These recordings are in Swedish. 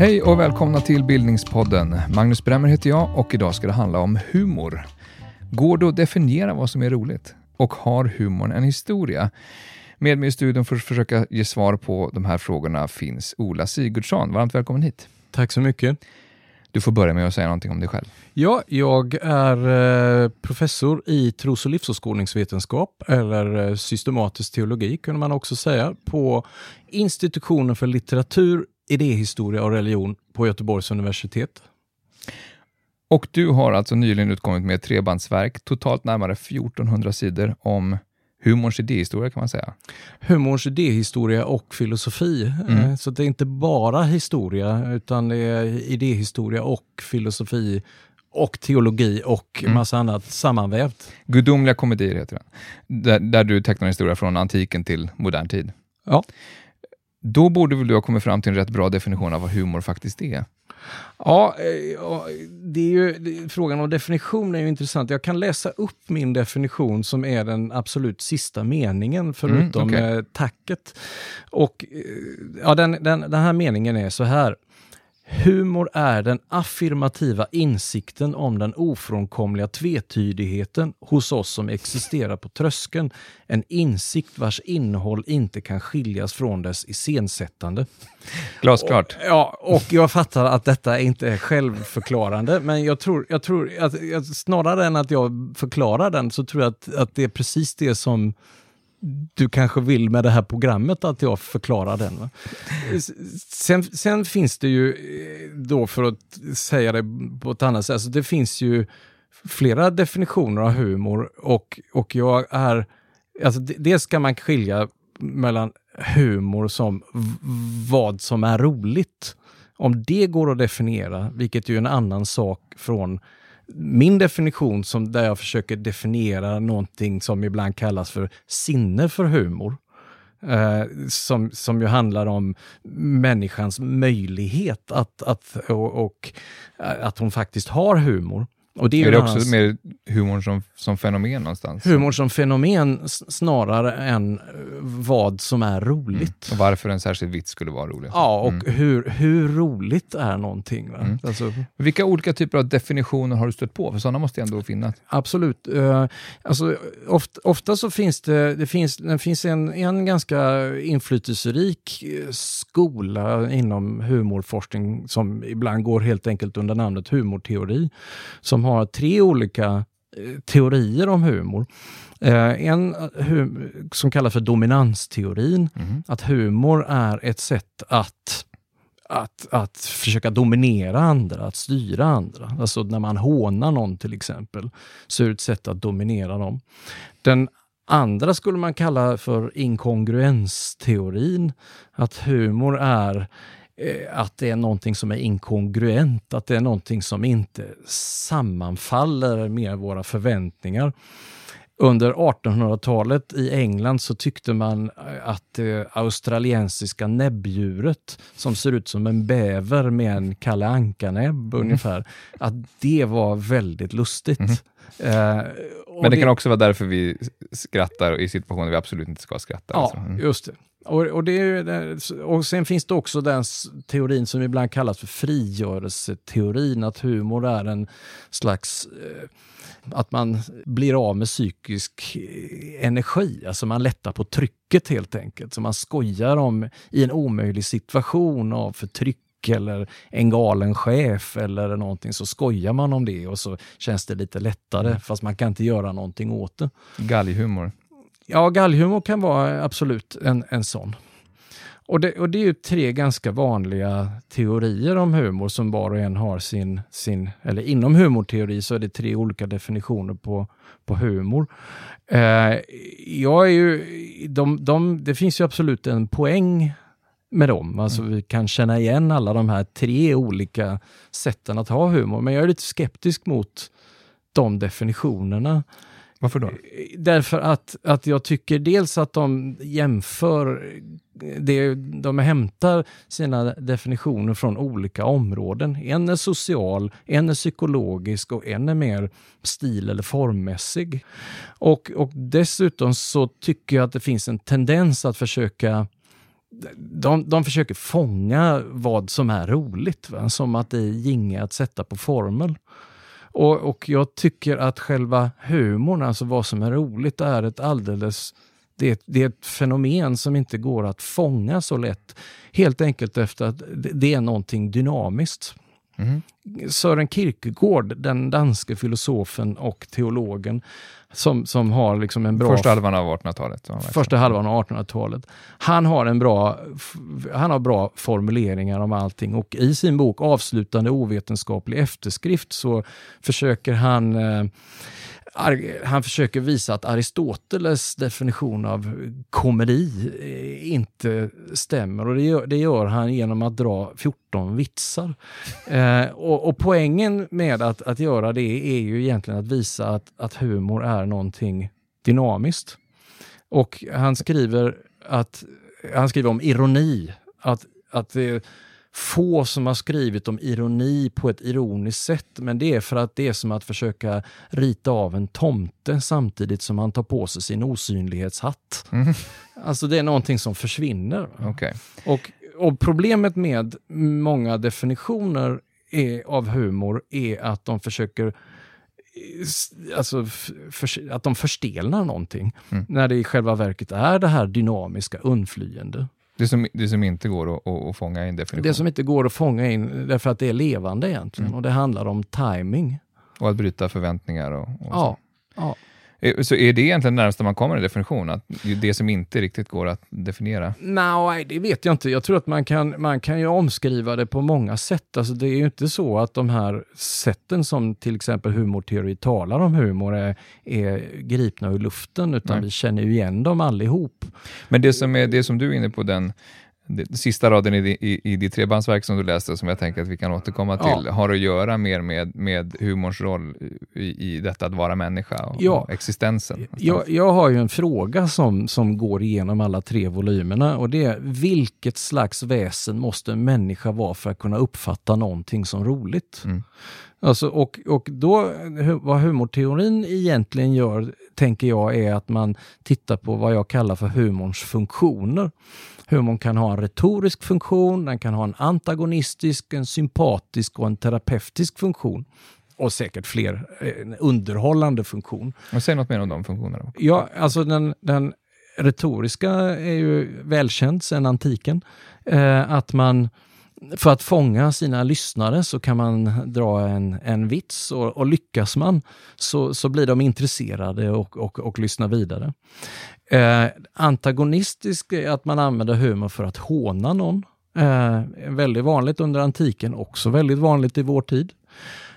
Hej och välkomna till Bildningspodden. Magnus Bremmer heter jag och idag ska det handla om humor. Går det att definiera vad som är roligt? Och har humorn en historia? Med mig i studion för att försöka ge svar på de här frågorna finns Ola Sigurdsson. Varmt välkommen hit. Tack så mycket. Du får börja med att säga någonting om dig själv. Ja, jag är eh, professor i tros och livsåskådningsvetenskap, eller eh, systematisk teologi kunde man också säga, på institutionen för litteratur, idéhistoria och religion på Göteborgs universitet. Och du har alltså nyligen utkommit med ett trebandsverk, totalt närmare 1400 sidor om humorns idéhistoria kan man säga. Humorns idéhistoria och filosofi. Mm. Eh, Så det är inte bara historia, utan det är idéhistoria och filosofi och teologi och Mm. massa annat sammanvävt. Gudomliga komedier heter den. Där, där du tecknar historia från antiken till modern tid. Ja. Då borde väl du ha kommit fram till en rätt bra definition av vad humor faktiskt är? Ja, eh, det är ju, frågan om definition är ju intressant. Jag kan läsa upp min definition som är den absolut sista meningen förutom Mm, okej. eh, tacket. Och eh, ja, den, den, den här meningen är så här. Humor är den affirmativa insikten om den ofrånkomliga tvetydigheten hos oss som existerar på tröskeln. En insikt vars innehåll inte kan skiljas från dess iscensättande. Glasklart. Ja, och jag fattar att detta inte är självförklarande, men jag tror, jag tror att, snarare än att jag förklarar den så tror jag att, att det är precis det som du kanske vill med det här programmet, att jag förklarar den. Va? Sen, sen finns det ju, eh, då för att säga det på ett annat sätt, alltså det finns ju flera definitioner av humor och, och jag är, alltså det, det ska man skilja mellan humor som vad som är roligt. Om det går att definiera, vilket är en annan sak från min definition som där jag försöker definiera någonting som ibland kallas för sinne för humor. Eh, som, som ju handlar om människans möjlighet att, att, och, och eh, att hon faktiskt har humor. Och det är, Är det också annan- mer humorn som, som fenomen någonstans? humor som fenomen snarare än eh, vad som är roligt. Och varför en särskild vits skulle vara rolig? Ja, och Mm. hur, hur roligt är någonting? Va? Mm. Alltså, Vilka olika typer av definitioner har du stött på? För sådana måste ändå finnas. absolut. Uh, alltså, ofta, ofta så finns det, det, finns, det finns en, en ganska inflytelserik eh, skola inom humorforskning som ibland går helt enkelt under namnet humorteori, som har tre olika eh, teorier om humor. Eh, en eh, hum, som kallas för dominansteorin, Mhm. att humor är ett sätt att, att, att försöka dominera andra, att styra andra. Alltså när man hånar någon till exempel, så är det ett sätt att dominera dem. Den andra skulle man kalla för inkongruensteorin, att humor är att det är någonting som är inkongruent, att det är någonting som inte sammanfaller med våra förväntningar. Under 1800-talet i England så tyckte man eh, att det australiensiska näbbdjuret som ser ut som en bäver med en Kalle Anka-näbb ungefär, att det var väldigt lustigt. Eh, och Men det kan också vara därför vi skrattar i situationer vi absolut inte ska skratta. Ja, alltså. Mm. just det. Och, och, det och sen finns det också den teorin som ibland kallas för frigörelseteorin, att humor är en slags eh, att man blir av med psykisk eh, energi, alltså man lättar på trycket helt enkelt. Så man skojar om i en omöjlig situation av förtryck eller en galen chef eller någonting så skojar man om det och så känns det lite lättare fast man kan inte göra någonting åt det. Galghumor. Ja, galghumor kan vara absolut en, en sån. Och det, och det är ju tre ganska vanliga teorier om humor som var och en har sin, sin eller inom humorteori så är det tre olika definitioner på, på humor. Eh, jag är ju, de, de, det finns ju absolut en poäng med dem. Alltså vi kan känna igen alla de här tre olika sätten att ha humor. Men jag är lite skeptisk mot de definitionerna. Varför då? Eh, därför att, att jag tycker dels att de jämför, det, de hämtar sina definitioner från olika områden. En är social, en är psykologisk och en är mer stil eller formmässig. Och, och dessutom så tycker jag att det finns en tendens att försöka de, de försöker fånga vad som är roligt, va? som att det är ginge att sätta på formel. Och, och jag tycker att själva humorn, alltså vad som är roligt, är ett alldeles det är, det är ett fenomen som inte går att fånga så lätt. Helt enkelt efter att det är någonting dynamiskt. Mm. Sören Kierkegaard, den danske filosofen och teologen, som, som har liksom en bra... Första halvan av 1800-talet. Första halvan av 1800-talet. Han har en bra, han har bra formuleringar om allting och i sin bok Avslutande ovetenskaplig efterskrift så försöker han eh, han försöker visa att Aristoteles definition av komedi eh, inte stämmer och det gör, det gör han genom att dra 14 vitsar. Eh, och, och, poängen med att, att göra det är ju egentligen att visa att, att humor är någonting dynamiskt. Och han skriver att han skriver om ironi, att, att det, få som har skrivit om ironi på ett ironiskt sätt, men det är för att det är som att försöka rita av en tomte samtidigt som han tar på sig sin osynlighetshatt. Mm. Alltså det är någonting som försvinner. Okay. Och, och problemet med många definitioner är, av humor är att de försöker alltså, för, att de förstelnar någonting. Mm. När det i själva verket är det här dynamiska, undflyende. Det som, det som inte går att, att, fånga in definition? Det som inte går att fånga in därför att det är levande egentligen mm. och det handlar om timing. Och att bryta förväntningar och, och ja, ja. Eh, så är det egentligen närmast man kommer en definition? Att det som inte riktigt går att definiera? Nej, det vet jag inte. Jag tror att man kan, man kan ju omskriva det på många sätt. Alltså det är ju inte så att de här sätten som till exempel humorteori talar om humor är, är gripna ur luften, utan Nej. vi känner ju igen dem allihop. Men det som, är, det som du är inne på, den det, sista raden i, i, i ditt trebandsverk som du läste, som jag tänker att vi kan återkomma till, ja. har att göra mer med, med humorns roll i, i detta att vara människa och, ja. och existensen. Jag, jag har ju en fråga som, som går igenom alla tre volymerna och det är vilket slags väsen måste en människa vara för att kunna uppfatta någonting som roligt? Mm. Alltså, och, och då, vad humorteorin egentligen gör, tänker jag, är att man tittar på vad jag kallar för humorns funktioner. Humorn kan ha en retorisk funktion, den kan ha en antagonistisk, en sympatisk och en terapeutisk funktion. Och säkert fler, en underhållande funktion. Och säg något mer om de funktionerna. Ja, alltså den, den retoriska är ju välkänd sedan antiken. Eh, att man för att fånga sina lyssnare så kan man dra en, en vits och, och lyckas man så, så blir de intresserade och, och, och lyssnar vidare. Eh, antagonistisk är att man använder humor för att håna någon. Eh, väldigt vanligt under antiken, också väldigt vanligt i vår tid.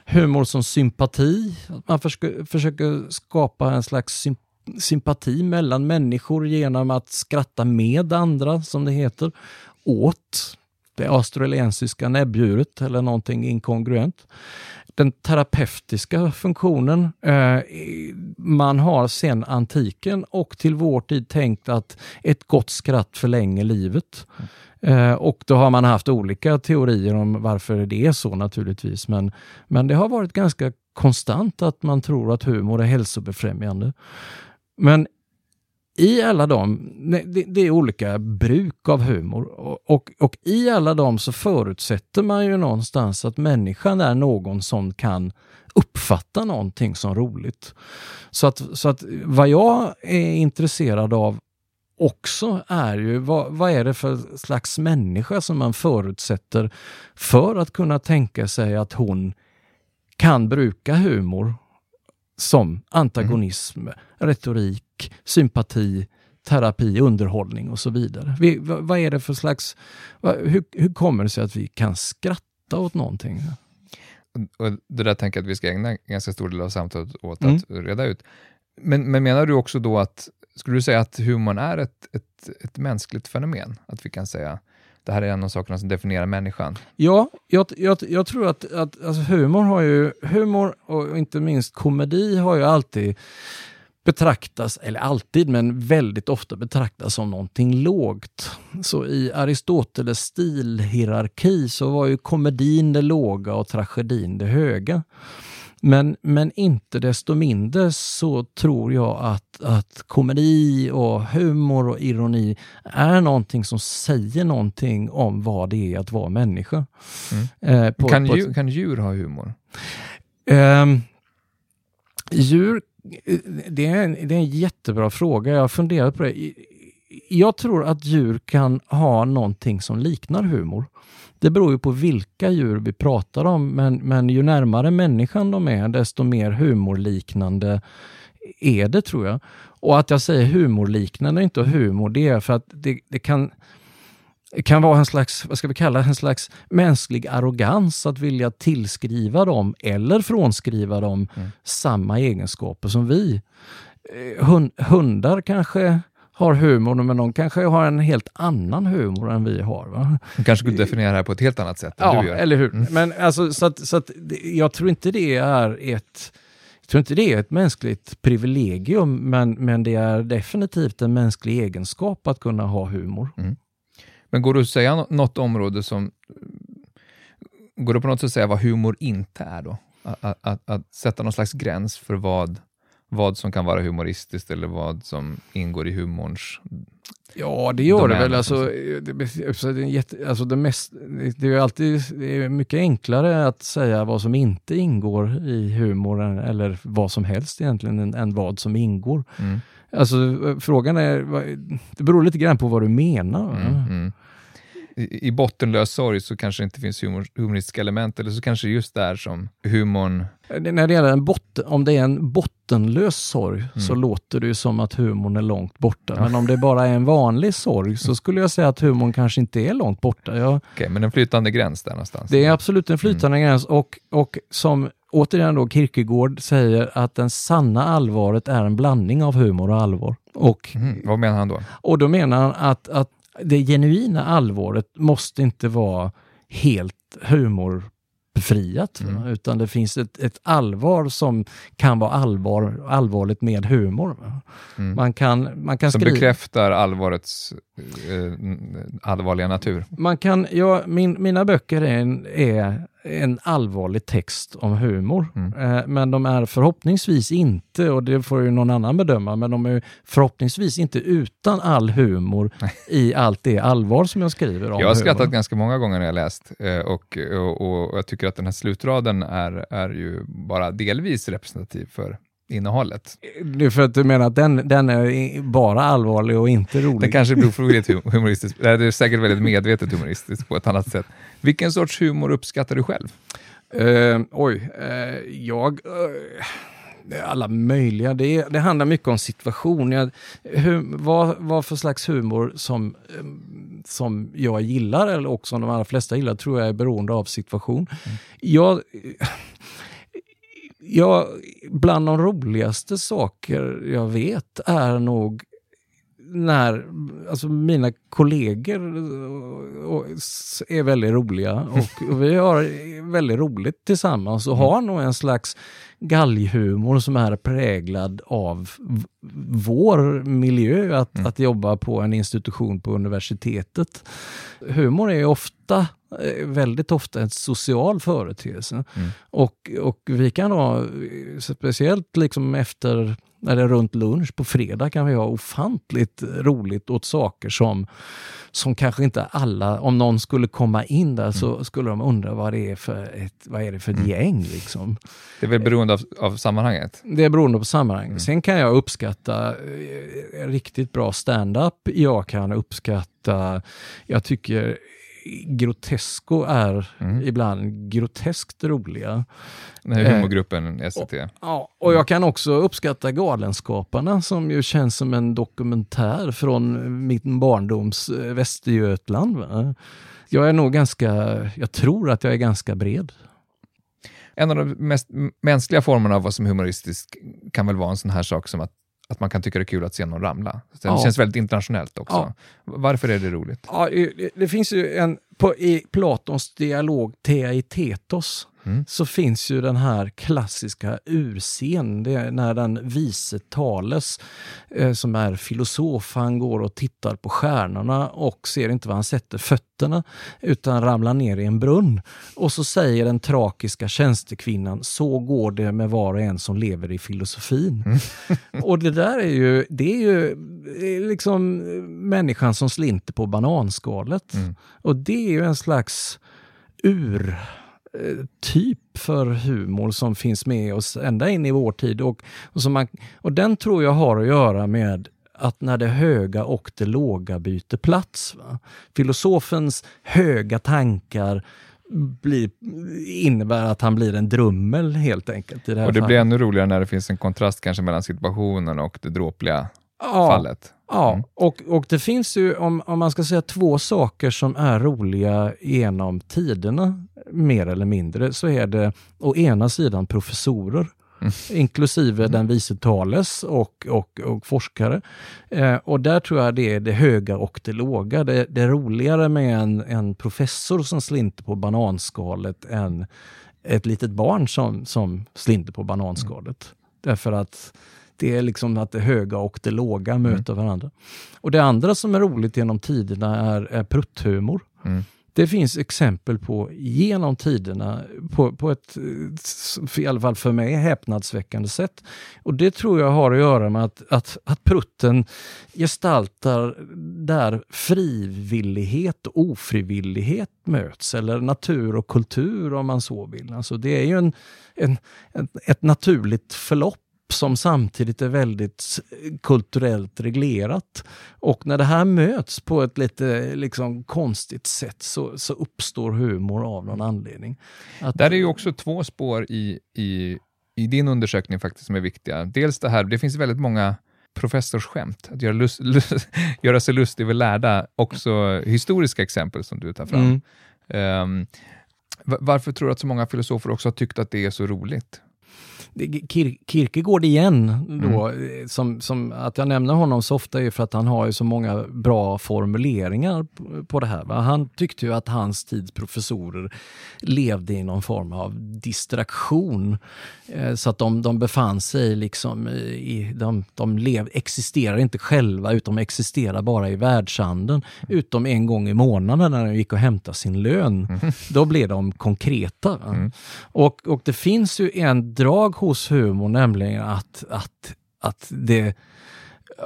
Humor som sympati, att man försöker, försöker skapa en slags symp sympati mellan människor genom att skratta med andra, som det heter, åt det australiensiska näbbdjuret eller någonting inkongruent. Den terapeutiska funktionen, eh, man har sedan antiken och till vår tid tänkt att ett gott skratt förlänger livet. Eh, och då har man haft olika teorier om varför det är så naturligtvis, men, men det har varit ganska konstant att man tror att humor är hälsobefrämjande. Men i alla dem, det, det, är olika bruk av humor och, och, och, i alla dem så förutsätter man ju någonstans att människan är någon som kan uppfatta någonting som roligt. Så att, så att vad jag är intresserad av också är ju vad, vad är det för slags människa som man förutsätter för att kunna tänka sig att hon kan bruka humor som antagonism, mm. retorik, sympati, terapi, underhållning och så vidare. Vi, vad, vad, är det för slags... Vad, hur, hur kommer det sig att vi kan skratta åt någonting? Och det där tänker jag att vi ska ägna ganska stor del av samtalet åt mm. att reda ut. Men, men menar du också då att, skulle du säga att humorn är ett, ett, ett mänskligt fenomen? Att vi kan säga det här är en av sakerna som definierar människan. Ja, jag, jag, jag tror att, att alltså humor har ju, humor och inte minst komedi har ju alltid betraktas, eller alltid, men väldigt ofta betraktas som någonting lågt. Så i Aristoteles stilhierarki så var ju komedin det låga och tragedin det höga. Men, men inte desto mindre så tror jag att, att komedi och humor och ironi är någonting som säger någonting om vad det är att vara människa. Mm. Eh, på, kan, på djur, kan djur ha humor? Eh, djur, det är, en, det är en jättebra fråga. Jag har funderat på det. Jag tror att djur kan ha någonting som liknar humor. Det beror ju på vilka djur vi pratar om, men, men ju närmare människan de är, desto mer humorliknande är det tror jag. Och att jag säger humorliknande, inte humor, det är för att det, det kan kan vara en slags, vad ska vi kalla en slags mänsklig arrogans att vilja tillskriva dem eller frånskriva dem mm. samma egenskaper som vi. Eh, hund, hundar kanske har humor, men de kanske har en helt annan humor än vi har. Va? De kanske skulle definiera det här på ett helt annat sätt ja, eller hur. Mm. Men alltså, så att, så att, jag tror inte det är ett jag tror inte det är ett mänskligt privilegium, men, men det är definitivt en mänsklig egenskap att kunna ha humor. Mm. Men går det att säga något område som... Går det på något sätt att säga vad humor inte är då? Att, att, att, sätta någon slags gräns för vad vad som kan vara humoristiskt eller vad som ingår i humorns Ja, det gör det väl. Alltså, det, det, jätte, alltså det, mest, det är alltid det är mycket enklare att säga vad som inte ingår i humor eller vad som helst egentligen än, än vad som ingår. Mm. Alltså frågan är, det beror lite grann på vad du menar. Mm, mm i, bottenlös sorg så kanske det inte finns humor, humoristiska element, eller så kanske just där som humorn... När det gäller en botten, om det är en bottenlös sorg mm. så låter det ju som att humorn är långt borta. Ja. Men om det bara är en vanlig sorg så skulle jag säga att humorn kanske inte är långt borta. Jag, okay, men en flytande gräns där någonstans? Det är absolut en flytande mm. gräns och, och som återigen då Kierkegaard säger att den sanna allvaret är en blandning av humor och allvar. Och, mm, vad menar han då? Och då menar han att, att det genuina allvaret måste inte vara helt humorbefriat, mm. utan det finns ett, ett, allvar som kan vara allvar, allvarligt med humor. Mm. Man kan, man kan som skriva... bekräftar allvarets allvarliga natur. Man kan, ja, min, mina böcker är, en, är en allvarlig text om humor. Mm. Eh, men de är förhoppningsvis inte, och det får ju någon annan bedöma, men de är förhoppningsvis inte utan all humor i allt det allvar som jag skriver om Jag har skrattat ganska många gånger när jag läst eh, och, och, och, jag tycker att den här slutraden är, är ju bara delvis representativ för innehållet. Är för att du menar att den, den är bara allvarlig och inte rolig? Den kanske blir ofrivilligt humoristisk. Det är säkert väldigt medvetet humoristiskt på ett annat sätt. Vilken sorts humor uppskattar du själv? Uh, oj, uh, jag... Uh, alla möjliga. Det, det, handlar mycket om situation. Jag, hur, vad, vad för slags humor som, som jag gillar, eller också de allra flesta gillar, tror jag är beroende av situation. Mm. Jag Ja, bland de roligaste saker jag vet är nog när alltså mina kollegor är väldigt roliga och vi har väldigt roligt tillsammans och har nog en slags galghumor som är präglad av vår miljö att, mm. att jobba på en institution på universitetet. Humor är ofta Eh, väldigt ofta en social företeelse. Mm. Och, och vi kan ha, speciellt liksom efter, när det är runt lunch på fredag, kan vi ha ofantligt roligt åt saker som, som kanske inte alla, om någon skulle komma in där mm. så skulle de undra vad det är för ett, vad är det för ett mm. gäng. Liksom. Det är väl beroende av, av sammanhanget? Det är beroende på sammanhanget. Mm. Sen kan jag uppskatta eh, riktigt bra stand-up. Jag kan uppskatta, jag tycker Grotesco är mm. ibland groteskt roliga. Den här humorgruppen eh, SCT. Och, ja, och jag kan också uppskatta Galenskaparna som ju känns som en dokumentär från min barndoms eh, Västergötland. Va? Jag är nog ganska, jag tror att jag är ganska bred. En av de mest mänskliga formerna av vad som är humoristiskt kan väl vara en sån här sak som att att man kan tycka det är kul att se någon ramla. Det ja. känns väldigt internationellt också. Ja. Varför är det roligt? Ja, det finns ju en på, I Platons dialog Theaitetos Mm. så finns ju den här klassiska urscen, det är när den vise Tales, eh, som är filosof, han går och tittar på stjärnorna och ser inte var han sätter fötterna, utan ramlar ner i en brunn. Och så säger den trakiska tjänstekvinnan, så går det med var och en som lever i filosofin. och det där är ju, det är ju liksom människan som slinter på bananskalet. Mm. Och det är ju en slags ur typ för humor som finns med oss ända in i vår tid. Och, och, som man, och den tror jag har att göra med att när det höga och det låga byter plats. Va? Filosofens höga tankar blir, innebär att han blir en drummel helt enkelt. I det här Och det fallet. blir ännu roligare när det finns en kontrast kanske mellan situationen och det dråpliga ja, fallet. Ja, Mm. och, och det finns ju, om, om man ska säga två saker som är roliga genom tiderna, mer eller mindre, så är det å ena sidan professorer, Mm. inklusive den vice Thales och, och, och forskare. Eh, och där tror jag det är det höga och det låga. Det, det är roligare med en, en professor som slinter på bananskalet än ett litet barn som, som slinter på bananskalet. Därför att det är liksom att det höga och det låga möter varandra. Och det andra som är roligt genom tiderna är, är prutthumor. Mm. Det finns exempel på genom tiderna på, på ett, eh, i alla fall för mig, häpnadsväckande sätt. Och det tror jag har att göra med att, att, att prutten gestaltar där frivillighet och ofrivillighet möts, eller natur och kultur om man så vill. Alltså det är ju en, en, ett, ett naturligt förlopp som samtidigt är väldigt kulturellt reglerat. Och när det här möts på ett lite liksom, konstigt sätt så, så uppstår humor av någon anledning. Att, Där är ju också två spår i, i, i din undersökning faktiskt som är viktiga. Dels det här, det finns väldigt många professorsskämt, att göra, lust, lust, göra sig lustig över lärda, också historiska exempel som du tar fram. Mm. Va- varför tror du att så många filosofer också har tyckt att det är så roligt? Kir Kierkegaard igen, då, eh, som, som att jag nämner honom så ofta är för att han har ju så många bra formuleringar på, på det här. Va? Han tyckte ju att hans tids professorer levde i någon form av distraktion. Eh, så att de, de befann sig liksom i, de, de lev, existerar inte själva utan de existerar bara i världshandeln. Utom en gång i månaden när de gick och hämtade sin lön. Då blev de konkreta. Va? Och, och det finns ju en drag hos humor, nämligen att, att, att det,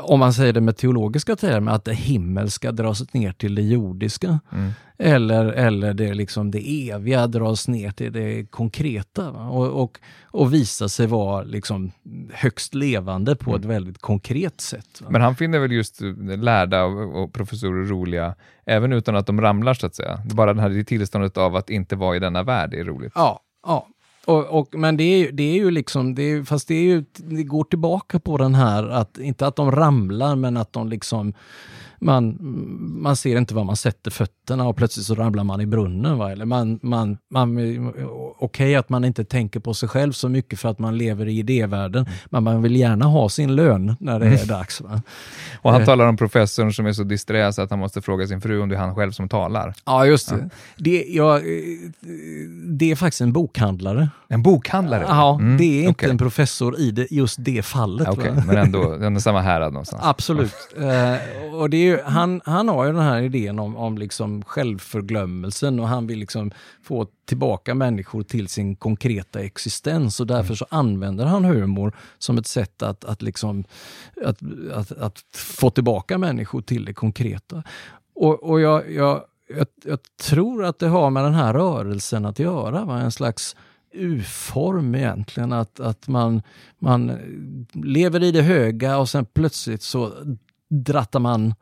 om man säger det med teologiska termer, att det himmelska dras ner till det jordiska. Mm. Eller, eller det, liksom det eviga dras ner till det konkreta. Va? Och, och, och visar sig vara liksom högst levande på ett väldigt konkret sätt. Va? Men han finner väl just lärda och, professorer roliga, även utan att de ramlar så att säga. Bara det här tillståndet av att inte vara i denna värld är roligt. Ja, ja. Och, och, men det är, ju- det är ju liksom, det är, fast det, är ju, det går tillbaka på den här, att, inte att de ramlar, men att de liksom, man, man ser inte var man sätter fötterna och plötsligt så ramlar man i brunnen. Va? Eller man, man, man, Okej att man inte tänker på sig själv så mycket för att man lever i idévärlden, men man vill gärna ha sin lön när det är dags. Va? Och han Eh. talar om professorn som är så disträ så att han måste fråga sin fru om det är han själv som talar. Ja, just det. Det, ja, eh, det är faktiskt en bokhandlare. En bokhandlare? Ja, Mm, det är inte okej. en professor i det, just det fallet. Ja, va? men ändå, ändå samma härad någonstans. Absolut. Eh, och det är ju, han, han har ju den här idén om, om liksom självförglömmelsen och han vill liksom få tillbaka människor till sin konkreta existens och därför så använder han humor som ett sätt att, att, liksom, att, att, att få tillbaka människor till det konkreta. Och, och jag, jag, jag, jag tror att det har med den här rörelsen att göra, va? en slags U-form egentligen. Att, att man, man lever i det höga och sen plötsligt så drattar man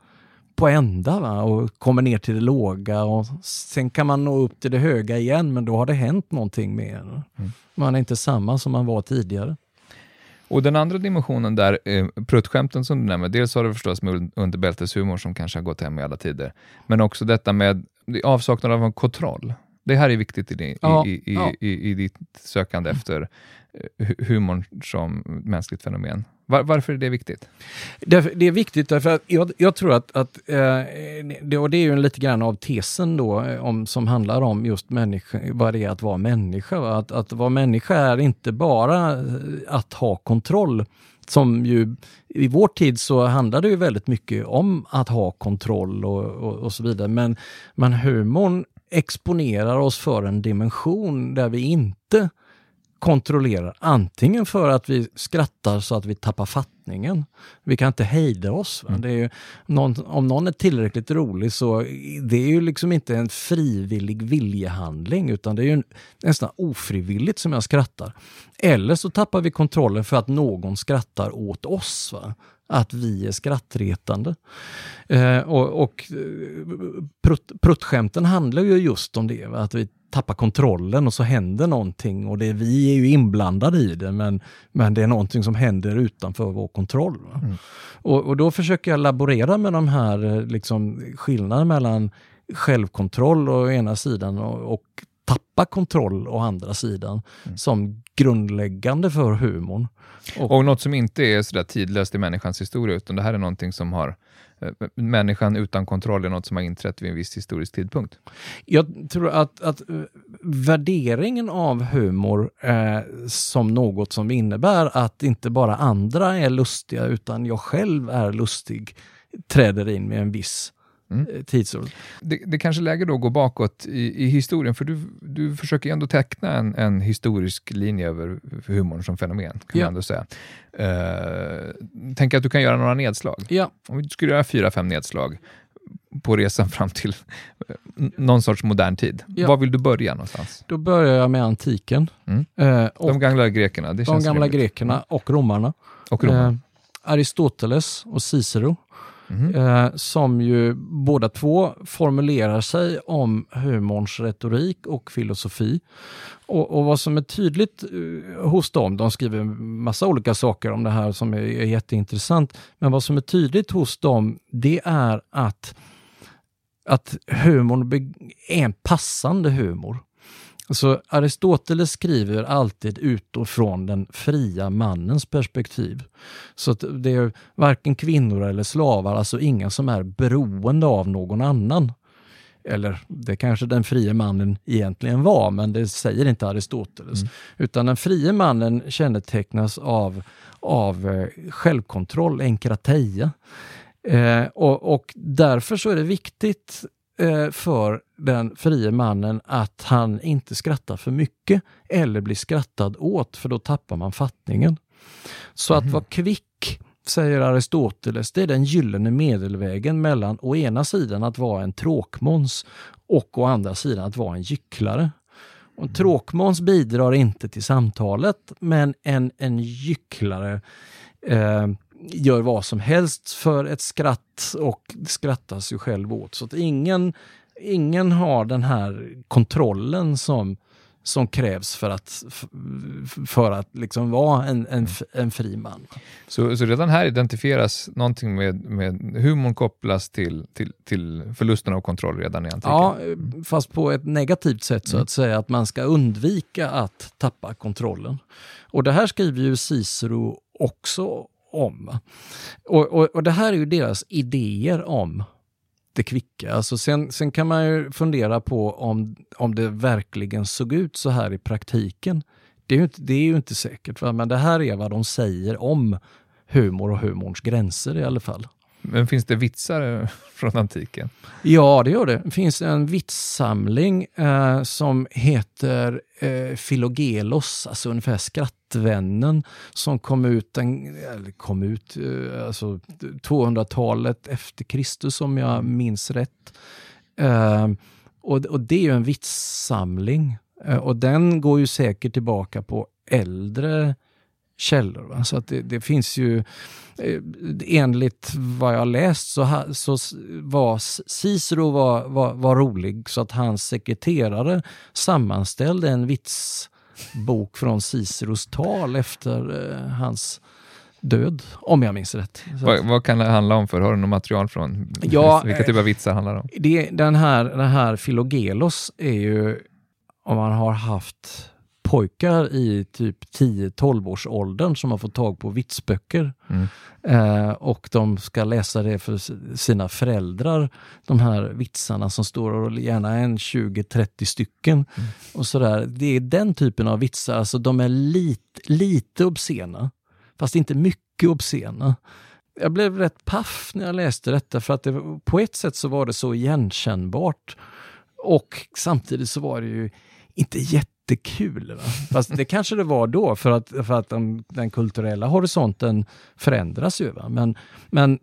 på ända va? och kommer ner till det låga och sen kan man nå upp till det höga igen men då har det hänt någonting med en. Man är inte samma som man var tidigare. Och den andra dimensionen där, eh, pruttskämten som du nämner, dels har du förstås med underbälteshumor som kanske har gått hem i alla tider, men också detta med avsaknad av en kontroll. Det här är viktigt i, din, Ja, i, i, ja. i, ditt sökande efter eh, hu- humorn som mänskligt fenomen. Var, varför är det viktigt? Det, det är viktigt därför att jag, jag tror att, att eh, det, och det är ju en lite grann av tesen då eh, om, som handlar om just människa, vad det är att vara människa. Va? Att, att vara människa är inte bara eh, att ha kontroll. Som ju, I vår tid så handlar det ju väldigt mycket om att ha kontroll och, och, och så vidare. Men, men humorn exponerar oss för en dimension där vi inte kontrollerar. Antingen för att vi skrattar så att vi tappar fattningen. Vi kan inte hejda oss. Är ju, någon, om någon är tillräckligt rolig så det är ju liksom inte en frivillig viljehandling utan det är ju nästan ofrivilligt som jag skrattar. Eller så tappar vi kontrollen för att någon skrattar åt oss. Va? Att vi är skrattretande. Eh, och och eh, prutt, pruttskämten handlar ju just om det. Va? Att vi tappar kontrollen och så händer någonting och det, vi är ju inblandade i det men, men det är någonting som händer utanför vår kontroll. Mm. Och, och då försöker jag laborera med de här eh, liksom, skillnaderna mellan självkontroll å ena sidan och, och tappa kontroll å andra sidan Mm. som grundläggande för humorn. Och något som inte är sådär tidlöst i människans historia, utan det här är någonting som har eh, Människan utan kontroll är något som har inträtt vid en viss historisk tidpunkt. Jag tror att, att eh, värderingen av humor eh, som något som innebär att inte bara andra är lustiga utan jag själv är lustig träder in med en viss Mm. eh, tidsålder. Det, det kanske är läge då att gå bakåt i, i historien, för du, du försöker ändå teckna en, en historisk linje över humorn som fenomen, kan Ja. man ändå säga. Uh, tänk att du kan göra några nedslag. Ja, Om vi skulle göra fyra, fem nedslag på resan fram till eh, någon sorts modern tid. Ja. Var vill du börja någonstans? då börjar jag med antiken. Mm. Eh, De gamla grekerna, de gamla rimligt. grekerna och romarna. Och romarna. Eh, Aristoteles och Cicero. Mm. eh, som ju båda två formulerar sig om humorns retorik och filosofi. Och, och vad som är tydligt eh, hos dem, de skriver massa olika saker om det här som är, är jätteintressant, men vad som är tydligt hos dem, det är att, att humorn är en passande humor. Så Aristoteles skriver alltid utifrån den fria mannens perspektiv. Så det är varken kvinnor eller slavar, alltså inga som är beroende av någon annan. Eller det kanske den frie mannen egentligen var, men det säger inte Aristoteles. Utan den frie mannen kännetecknas av, av eh, självkontroll, enkrateia. Eh, och, och därför så är det viktigt för den frie mannen att han inte skrattar för mycket eller blir skrattad åt, för då tappar man fattningen. Så att vara kvick, säger Aristoteles, det är den gyllene medelvägen mellan å ena sidan att vara en tråkmåns och å andra sidan att vara en gycklare. En tråkmåns bidrar inte till samtalet, men en, en gycklare eh, gör vad som helst för ett skratt och skrattas ju själv åt. Så att ingen, ingen har den här kontrollen som, som krävs för att, för att liksom vara en, en, f- en fri man. Så, så redan här identifieras någonting med, med humorn kopplas till, till, till förlusten av kontroll redan i antiken. Ja, fast på ett negativt sätt så Mm. att säga, att man ska undvika att tappa kontrollen. Och det här skriver ju Cicero också om. Och, och, och det här är ju deras idéer om det kvicka. Alltså sen, sen kan man ju fundera på om, om det verkligen såg ut så här i praktiken. Det är ju inte, det är ju inte säkert, va? men det här är vad de säger om humor och humorns gränser i alla fall. Men finns det vitsar eh, från antiken? Ja, det gör det. Det finns en vitssamling eh, som heter eh, Filogelos, alltså ungefär Skrattvännen, som kom ut, en, eller kom ut eh, alltså 200-talet efter Kristus om jag minns rätt. Eh, och, och det är ju en vitssamling eh, och den går ju säkert tillbaka på äldre källor. Va? Så att det, det finns ju eh, enligt vad jag har läst så, ha, så var Cicero var, var, var rolig så att hans sekreterare sammanställde en vitsbok från Ciceros tal efter eh, hans död, om jag minns rätt. Vad, vad kan det handla om för? Har du något material från? Ja, Vilka eh, typer av vitsar handlar det om? det, den här, den här Filogelos är ju om man har haft pojkar i typ 10-12 års åldern som har fått tag på vitsböcker. Mm. Eh, och de ska läsa det för sina föräldrar, de här vitsarna som står och gärna en 20-30 stycken. Mm. och sådär. Det är den typen av vitsar, alltså de är lit, lite obscena, fast inte mycket obscena. Jag blev rätt paff när jag läste detta för att det, på ett sätt så var det så igenkännbart och samtidigt så var det ju inte jätte jättekul. Va? Fast det kanske det var då, för att, för att den, den kulturella horisonten förändras ju. Va? Men, men,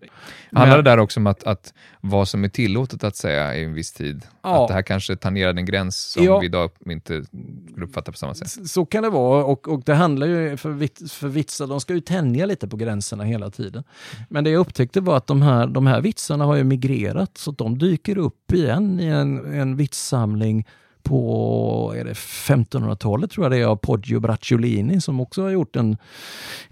Handlar det där också om att, att vad som är tillåtet att säga i en viss tid? Ja. Att det här kanske tangerar en gräns som ja. vi idag inte skulle uppfatta på samma sätt? Så kan det vara, och, och det handlar ju för, för vitsar, de ska ju tänja lite på gränserna hela tiden. Men det jag upptäckte var att de här, de här vitsarna har ju migrerat, så de dyker upp igen i en, en vitssamling på 1500-talet tror jag det är av Poggio Bracciolini som också har gjort en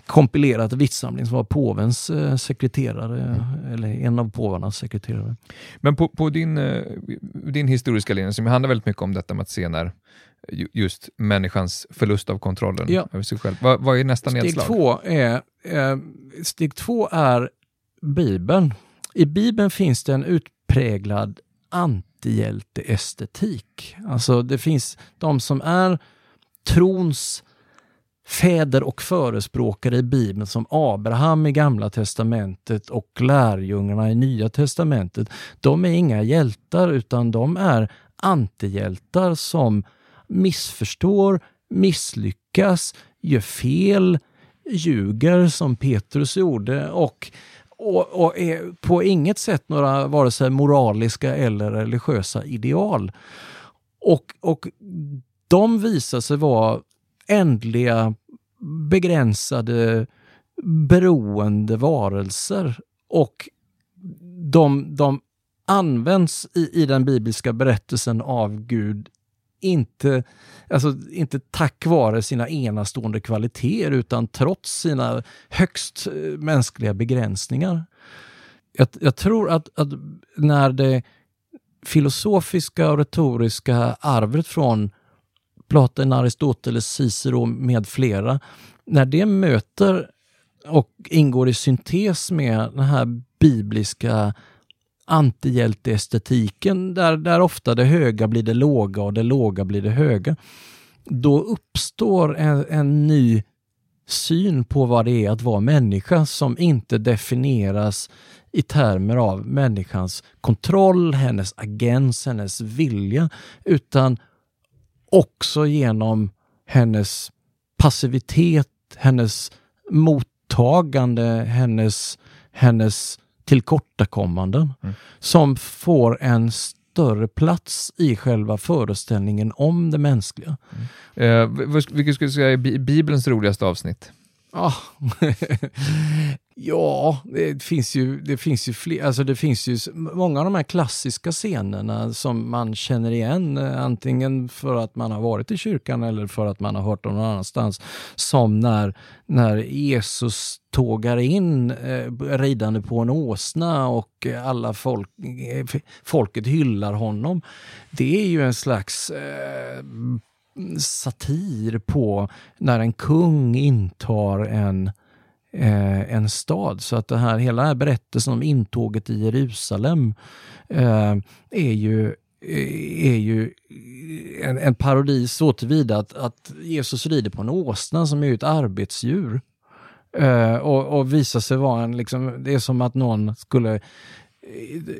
kompilerad vitssamling som var påvens eh, sekreterare, mm. eller en av påvarnas sekreterare. Men på, på din, eh, din historiska linje som handlar väldigt mycket om detta med att se när just människans förlust av kontrollen ja. över sig själv. Vad, vad är nästa steg nedslag? Två är, eh, steg två är Bibeln. I Bibeln finns det en utpräglad antihjälteestetik. Alltså det finns de som är trons fäder och förespråkare i Bibeln som Abraham i Gamla Testamentet och lärjungarna i Nya Testamentet. De är inga hjältar utan de är antihjältar som missförstår, misslyckas, gör fel, ljuger som Petrus gjorde och och, och är på inget sätt några vare sig moraliska eller religiösa ideal. Och, och de visar sig vara ändliga, begränsade, beroende varelser. Och de, de används i, i den bibliska berättelsen av Gud inte, alltså inte tack vare sina enastående kvaliteter utan trots sina högst eh, mänskliga begränsningar. Jag, jag tror att, att, när det filosofiska och retoriska arvet från Platon, Aristoteles, Cicero med flera, när det möter och ingår i syntes med den här bibliska antihjälteestetiken där, där ofta det höga blir det låga och det låga blir det höga. Då uppstår en, en ny syn på vad det är att vara människa som inte definieras i termer av människans kontroll, hennes agens, hennes vilja, utan också genom hennes passivitet, hennes mottagande, hennes, hennes tillkortakommanden mm. som får en större plats i själva föreställningen om det mänskliga. Mm. Eh, vilket skulle du säga är Bibelns roligaste avsnitt? Ah. ja, det finns ju, det finns ju fler, alltså det finns ju många av de här klassiska scenerna som man känner igen, eh, antingen för att man har varit i kyrkan eller för att man har hört dem någon annanstans. Som när, när Jesus tågar in eh, ridande på en åsna och alla folk, eh, folket hyllar honom. Det är ju en slags eh, satir på när en kung intar en, eh, en stad. Så att det här, hela den här berättelsen om intåget i Jerusalem eh, är ju eh, är ju en, en parodi så tillvida att, att Jesus rider på en åsna som är ett arbetsdjur. Eh, och, och visar sig vara en, liksom, det är som att någon skulle eh,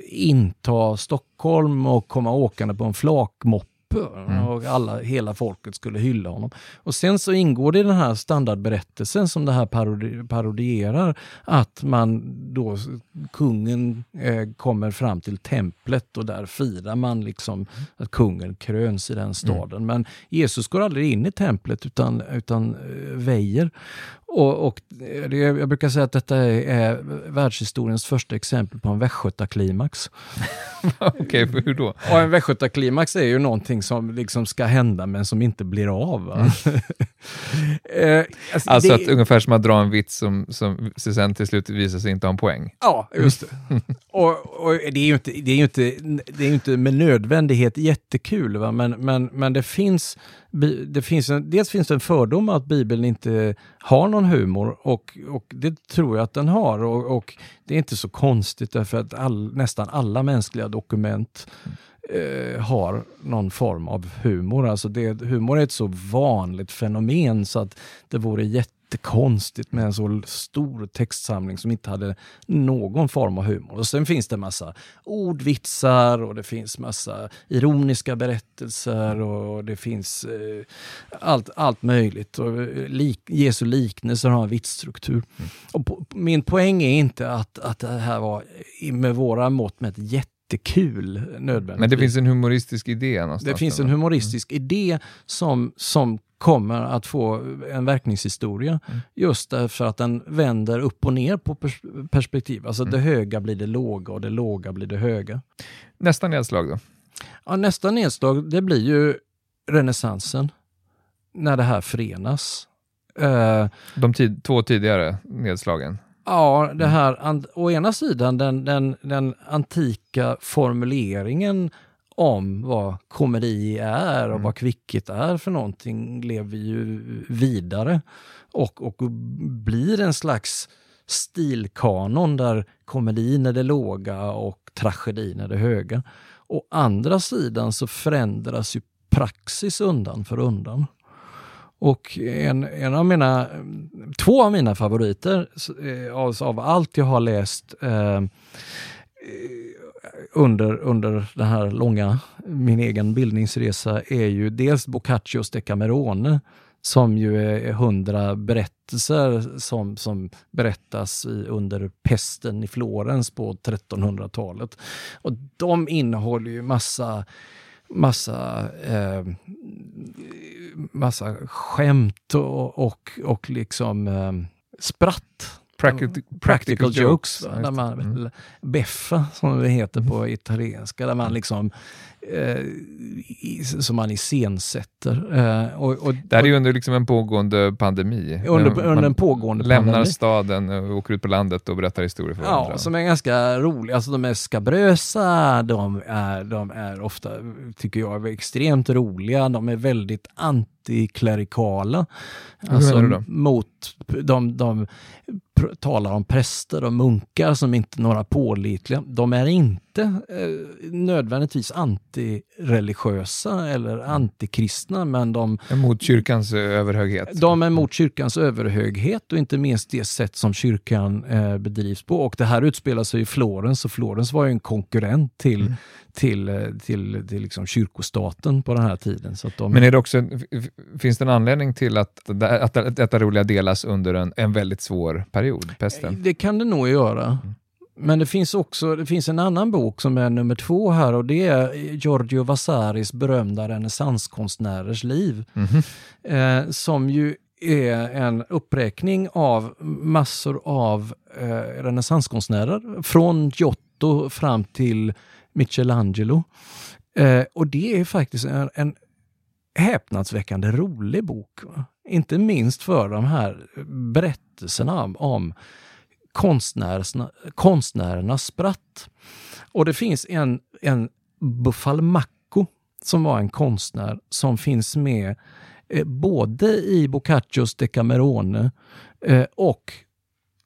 inta Stockholm och komma åkande på en flakmoppe Mm och alla, hela folket skulle hylla honom. Och sen så ingår det i den här standardberättelsen som det här parodi parodierar att man då, kungen eh, kommer fram till templet och där firar man liksom att kungen kröns i den staden. Mm. Men Jesus går aldrig in i templet utan, utan eh, väjer. Och, och det, jag brukar säga att detta är, är världshistoriens första exempel på en västgötaklimax. Okej, okay, hur då? Och en västgötaklimax är ju någonting som liksom ska hända men som inte blir av. Mm. eh, alltså, alltså det... att ungefär som att dra en vits som, som sen till slut visar sig inte ha en poäng. Ja, just det. och, och, det är ju inte, det är inte, det är inte med nödvändighet jättekul, va? Men, men, men det finns, det finns en, dels finns det en fördom att Bibeln inte har någon humor och, och det tror jag att den har. Och, och det är inte så konstigt därför att all, nästan alla mänskliga dokument eh, har någon form av humor. Alltså det, humor är ett så vanligt fenomen så att det vore jättekonstigt med en så stor textsamling som inte hade någon form av humor. Och Sen finns det massa ordvitsar och det finns massa ironiska berättelser och det finns eh, allt, allt möjligt. Och eh, lik, Jesu liknelser har en vitsstruktur. Mm. Och på, min poäng är inte att, att det här var med våra mått med ett jätte jättekul nödvändigtvis. Men det finns en humoristisk idé någonstans? Det finns en humoristisk mm. idé som, som kommer att få en verkningshistoria mm. just därför att den vänder upp och ner på pers perspektiv. Alltså mm. det höga blir det låga och det låga blir det höga. Nästa nedslag då? Ja, nästa nedslag det blir ju renässansen. När det här förenas. Uh, De tid två tidigare nedslagen? Ja, det här, å ena sidan den, den, den antika formuleringen om vad komedi är och mm. vad kvicket är för någonting lever ju vidare och, och blir en slags stilkanon där komedin är det låga och tragedin är det höga. Å andra sidan så förändras ju praxis undan för undan. Och en, en av mina, två av mina favoriter eh, av, av allt jag har läst eh, eh, under, under den här långa, min egen bildningsresa är ju dels Boccaccios Decamerone som ju är hundra berättelser som, som berättas i, under pesten i Florens på 1300-talet. Och de innehåller ju massa massa, eh, massa skämt och, och, och liksom eh, spratt. Practical, practical, jokes, jokes där man, mm. beffa som det heter på italienska, där man liksom eh, som man iscensätter. Eh, och, och, det här är ju under liksom en pågående pandemi. Under, under en pågående lämnar pandemi. staden och åker ut på landet och berättar historier för varandra. Ja, som är ganska roliga. Alltså, de är skabrösa, de är, de är ofta, tycker jag, extremt roliga. De är väldigt antiklerikala. Alltså mot de, de talar om präster och munkar som inte några pålitliga. De är inte eh, nödvändigtvis antireligiösa eller antikristna, men de... Är mot kyrkans överhöghet? De är mot kyrkans överhöghet och inte minst det sätt som kyrkan eh, bedrivs på. Och det här utspelar sig i Florens och Florens var ju en konkurrent till, mm. till, eh, till, till, till liksom kyrkostaten på den här tiden. Så de... Men är det också, finns det en anledning till att, att, att detta roliga delas under en, en väldigt svår period, pesten? Det kan det nog göra. Men det finns också det finns en annan bok som är nummer två här och det är Giorgio Vasaris berömda renässanskonstnärers liv. Mm -hmm. eh, som ju är en uppräkning av massor av eh, renässanskonstnärer från Giotto fram till Michelangelo. Eh, och det är faktiskt en, en häpnadsväckande rolig bok. Va? Inte minst för de här berättelserna om konstnärerna, konstnärernas spratt. Och det finns en, en Buffalmacco som var en konstnär som finns med eh, både i Boccaccios Decamerone eh, och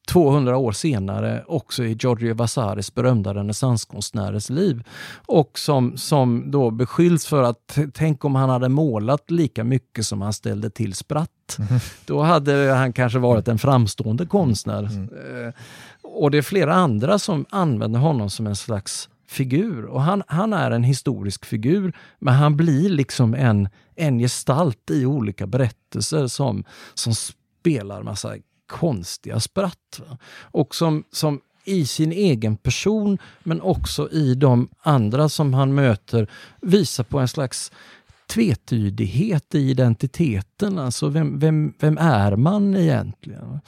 200 år senare också i Giorgio Vasaris berömda renässanskonstnärers liv. Och som, som då beskylls för att tänk om han hade målat lika mycket som han ställde till spratt. Mm. Då hade han kanske varit en framstående konstnär. Mm. Eh, och det är flera andra som använder honom som en slags figur. Och han, han är en historisk figur, men han blir liksom en, en gestalt i olika berättelser som, som spelar massa konstiga spratt. Va? Och som, som i sin egen person, men också i de andra som han möter, visar på en slags tvetydighet i identiteten. Alltså vem, vem, vem är man egentligen?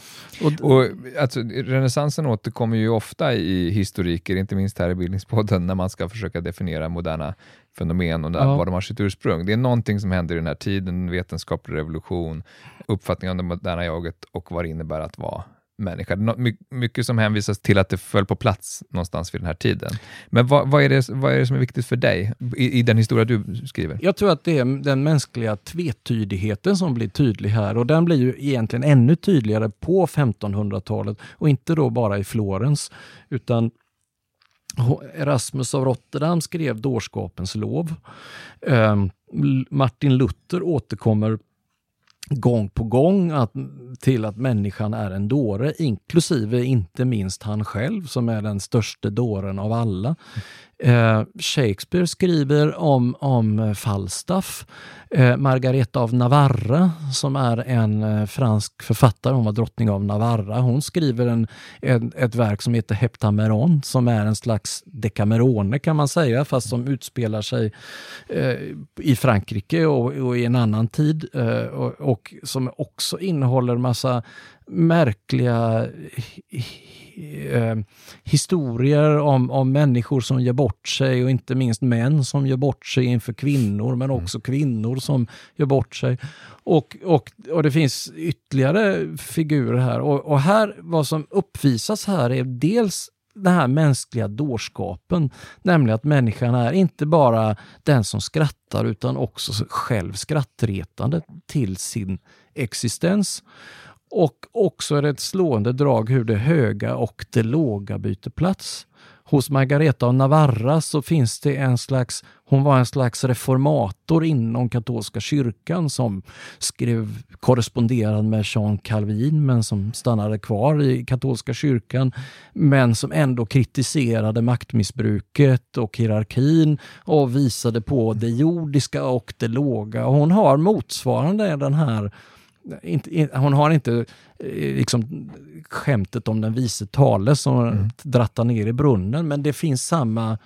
Och, och alltså, renässansen återkommer ju ofta i historiker, inte minst här i Bildningspodden, när man ska försöka definiera moderna fenomen och där, ja. var de har sitt ursprung. Det är någonting som händer i den här tiden, vetenskaplig revolution, uppfattning om det moderna jaget och vad det innebär att vara människa. Mycket som hänvisas till att det föll på plats någonstans vid den här tiden. Men vad, vad, är, det, vad är det som är viktigt för dig i, i, den historia du skriver? Jag tror att det är den mänskliga tvetydigheten som blir tydlig här och den blir ju egentligen ännu tydligare på 1500-talet och inte då bara i Florens utan Erasmus av Rotterdam skrev Dårskapens lov. Um, Martin Luther återkommer gång på gång att, till att människan är en dåre, inklusive inte minst han själv som är den största dåren av alla. Eh, Shakespeare skriver om, om eh, Falstaff. Eh, Margareta av Navarra som är en eh, fransk författare, hon var drottning av Navarra. Hon skriver en, en, ett verk som heter Heptameron som är en slags Decamerone kan man säga, fast som utspelar sig eh, i Frankrike och, och, i en annan tid eh, och, och som också innehåller massa märkliga eh, eh, historier om, om människor som gör bort sig och inte minst män som gör bort sig inför kvinnor men mm. också kvinnor som gör bort sig. Och, och, och det finns ytterligare figurer här och, och här vad som uppvisas här är dels den här mänskliga dårskapen, nämligen att människan är inte bara den som skrattar utan också själv skrattretande till sin existens. Och också är det ett slående drag hur det höga och det låga byter plats. Hos Margareta av Navarra så finns det en slags, hon var en slags reformator inom katolska kyrkan som skrev, korresponderande med Jean Calvin men som stannade kvar i katolska kyrkan men som ändå kritiserade maktmissbruket och hierarkin och visade på det jordiska och det låga. Hon har motsvarande den här inte, hon har inte eh, liksom skämtet om den vise tale som mm. drattar ner i brunnen, men det finns samma,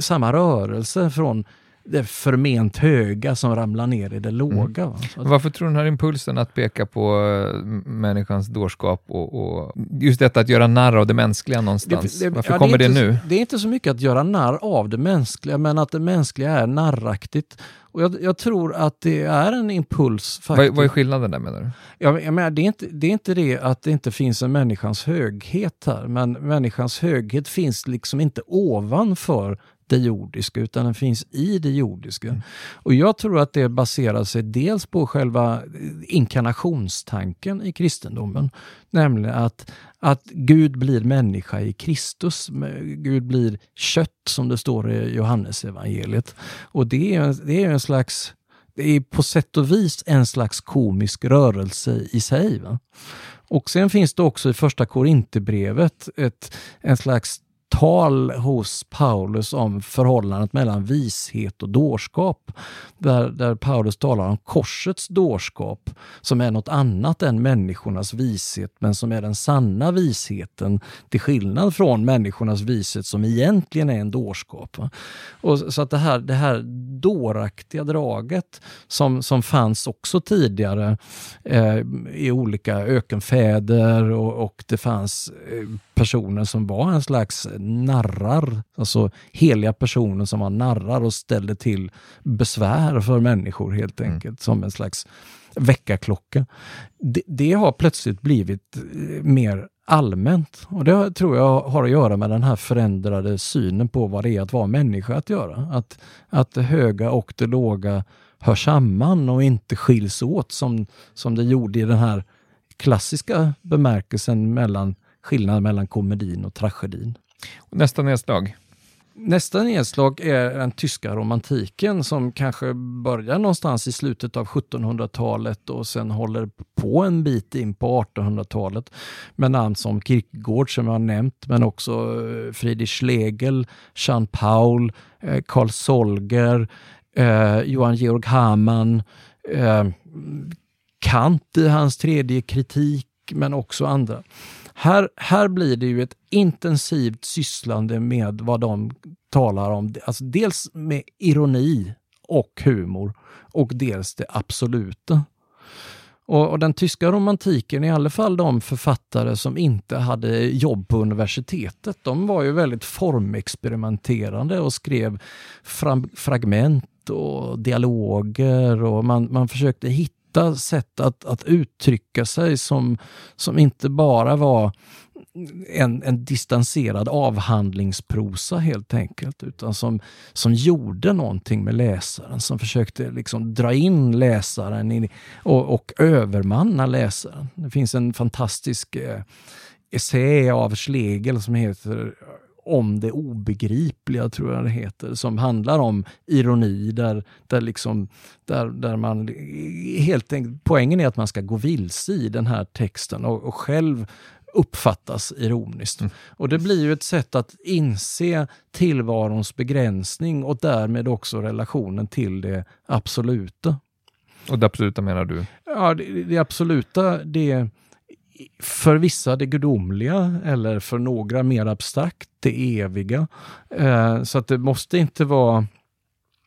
samma rörelse från det förment höga som ramlar ner i det mm. låga. Mm. Varför tror du den här impulsen att peka på eh, människans dårskap och, och, just detta att göra narr av det mänskliga någonstans? Det, det, Varför ja, kommer det, det nu? Det är inte så mycket att göra narr av det mänskliga, men att det mänskliga är narraktigt. Och jag, jag, tror att det är en impuls. Vad, vad är skillnaden där menar du? Ja, jag menar, det, är inte, det är inte det att det inte finns en människans höghet här, men människans höghet finns liksom inte ovanför det jordiska, utan den finns i det jordiska. Mm. Och jag tror att det baserar sig dels på själva inkarnationstanken i kristendomen, nämligen att, att Gud blir människa i Kristus. Gud blir kött, som det står i Johannes evangeliet. Och det är, det är en slags det är på sätt och vis en slags komisk rörelse i sig. Va? Och sen finns det också i första Korinthierbrevet en slags tal hos Paulus om förhållandet mellan vishet och dårskap. Där, där Paulus talar om korsets dårskap som är något annat än människornas vishet men som är den sanna visheten till skillnad från människornas vishet som egentligen är en dårskap. Och så att det här, det här dåraktiga draget som, som fanns också tidigare eh, i olika ökenfäder och, och det fanns eh, personer som var en slags narrar, alltså heliga personer som var narrar och ställde till besvär för människor helt mm. enkelt, mm. som en slags väckarklocka. Det, det, har plötsligt blivit eh, mer allmänt och det tror jag har att göra med den här förändrade synen på vad det är att vara människa att göra. Att, att det höga och det låga hör samman och inte skiljs åt som, som det gjorde i den här klassiska bemärkelsen mellan skillnaden mellan komedin och tragedin. Nästa nedslag? Nästa nedslag är den tyska romantiken som kanske börjar någonstans i slutet av 1700-talet och sen håller på en bit in på 1800-talet med namn som Kierkegaard som jag har nämnt, men också eh, Friedrich Schlegel, Jean Paul, eh, Carl Solger, eh, Johan Georg Hamann, eh, Kant i hans tredje kritik, men också andra. Här, här blir det ju ett intensivt sysslande med vad de talar om. Alltså dels med ironi och humor och dels det absoluta. Och, och, den tyska romantiken, i alla fall de författare som inte hade jobb på universitetet, de var ju väldigt formexperimenterande och skrev fragment och dialoger och man, man försökte hitta sätt att, att uttrycka sig som, som inte bara var en, en distanserad avhandlingsprosa helt enkelt, utan som, som gjorde någonting med läsaren, som försökte liksom dra in läsaren in, och, och övermanna läsaren. Det finns en fantastisk eh, essä av Schlegel som heter om det obegripliga, tror jag det heter, som handlar om ironi där, där, liksom, där, där man helt enkelt, poängen är att man ska gå vilse i den här texten och, och själv uppfattas ironiskt. Mm. Och det blir ju ett sätt att inse tillvarons begränsning och därmed också relationen till det absoluta. Och det absoluta menar du? Ja, det, det absoluta, det för vissa det gudomliga eller för några mer abstrakt det eviga. Eh, så att det måste inte vara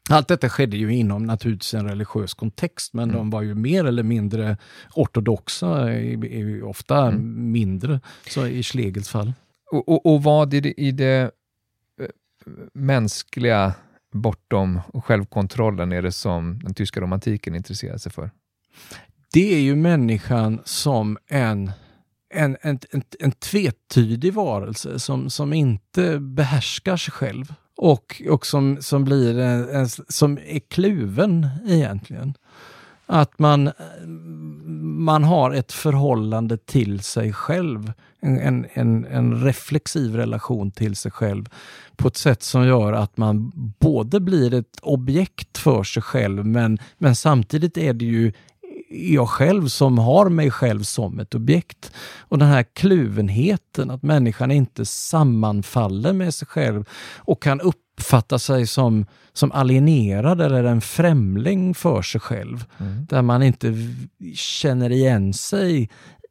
allt detta skedde ju inom naturligtvis en religiös kontext, men mm. de var ju mer eller mindre ortodoxa, ofta mm. mindre, så i Schlegels fall. Och, och, och vad i det, i det eh, mänskliga bortom självkontrollen är det som den tyska romantiken intresserar sig för? Det är ju människan som en en, en, en, en tvetydig varelse som, som inte behärskar sig själv och, och som, som, blir en, en, som är kluven egentligen. Att man, man har ett förhållande till sig själv, en, en, en reflexiv relation till sig själv på ett sätt som gör att man både blir ett objekt för sig själv men, men samtidigt är det ju jag själv som har mig själv som ett objekt. Och den här kluvenheten, att människan inte sammanfaller med sig själv och kan uppfatta sig som, som alienerad eller en främling för sig själv. Mm. Där man inte känner igen sig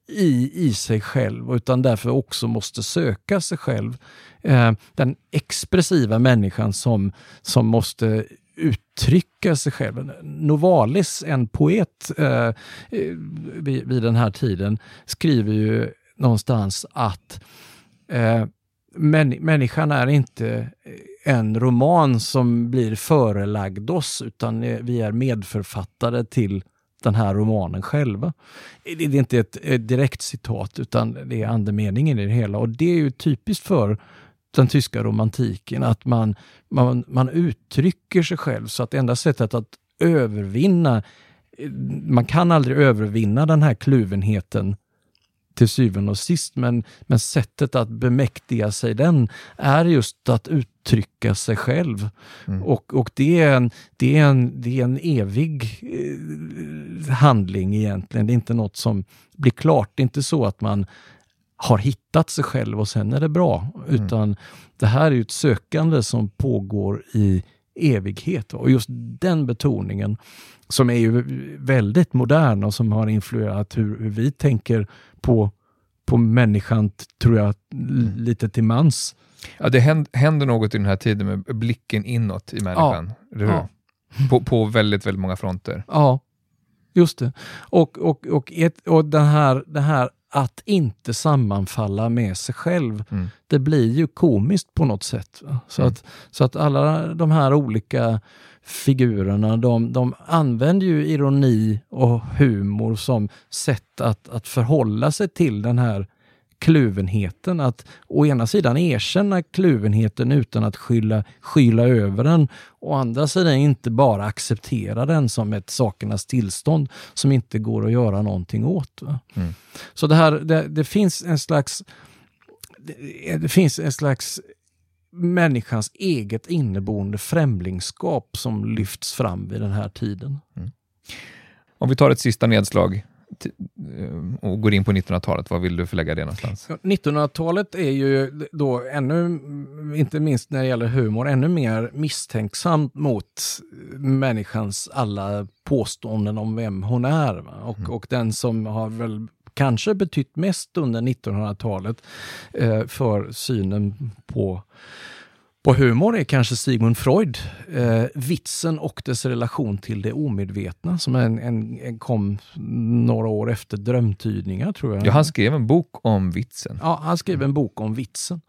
i, i sig själv utan därför också måste söka sig själv. Eh, den expressiva människan som, som måste uttrycka sig själv. Novalis, en poet eh, eh, vid, vid, den här tiden, skriver ju någonstans att eh, män, människan är inte en roman som blir förelagd oss, utan eh, vi är medförfattare till den här romanen själva. Det är inte ett, ett direkt citat, utan det är andemeningen i det hela. Och det är ju typiskt för den tyska romantiken, att man, man, man uttrycker sig själv så att enda sättet att övervinna, man kan aldrig övervinna den här kluvenheten till syvende och sist, men, men sättet att bemäktiga sig den är just att uttrycka sig själv. Mm. Och, och det, är en, det, är en, det är en evig eh, handling egentligen. Det är inte något som blir klart. Det är inte så att man har hittat sig själv och sen är det bra. Mm. Utan det här är ett sökande som pågår i evighet. Och just den betoningen som är ju väldigt modern och som har influerat hur, hur vi tänker på, på människan, tror jag, mm. lite till mans. Ja, det händer något i den här tiden med blicken inåt i människan. Ja. Ja. På, på väldigt, väldigt många fronter. Ja, just det. Och, och, och, ett, och den här, det här att inte sammanfalla med sig själv. Mm. Det blir ju komiskt på något sätt. Så, mm. att, så att alla de här olika figurerna, de, de använder ju ironi och humor som sätt att, att förhålla sig till den här kluvenheten. Att å ena sidan erkänna kluvenheten utan att skylla, skyla över den. Å andra sidan inte bara acceptera den som ett sakernas tillstånd som inte går att göra någonting åt. Mm. Så det här, det, det, finns en slags det, det finns en slags människans eget inneboende främlingskap som lyfts fram vid den här tiden. Mm. Om vi tar ett sista nedslag och går in på 1900-talet, var vill du förlägga det någonstans? 1900-talet är ju då ännu, inte minst när det gäller humor, ännu mer misstänksamt mot människans alla påståenden om vem hon är. Och, mm. och den som har väl kanske betytt mest under 1900-talet eh, för synen på på humor är kanske Sigmund Freud, eh, vitsen och dess relation till det omedvetna som en, en, en kom några år efter drömtydningar tror jag. Ja, han skrev en bok om vitsen. Ja, han skrev en bok om vitsen.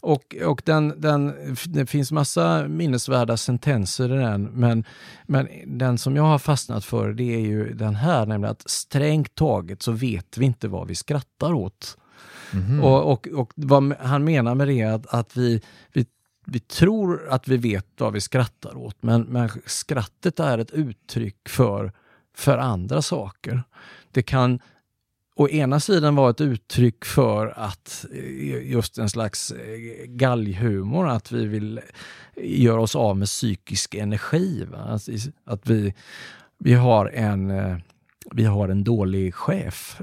Och, och den, den, det finns massa minnesvärda sentenser i den, men, men den som jag har fastnat för det är ju den här, nämligen att strängt taget så vet vi inte vad vi skrattar åt. Mm. Och, och, och vad han menar med det är att, att vi, vi vi tror att vi vet vad vi skrattar åt, men, men skrattet är ett uttryck för, för andra saker. Det kan å ena sidan vara ett uttryck för att eh, just en slags eh, galghumor, att vi vill eh, göra oss av med psykisk energi. Alltså, att vi, vi, har en, vi har en dålig chef.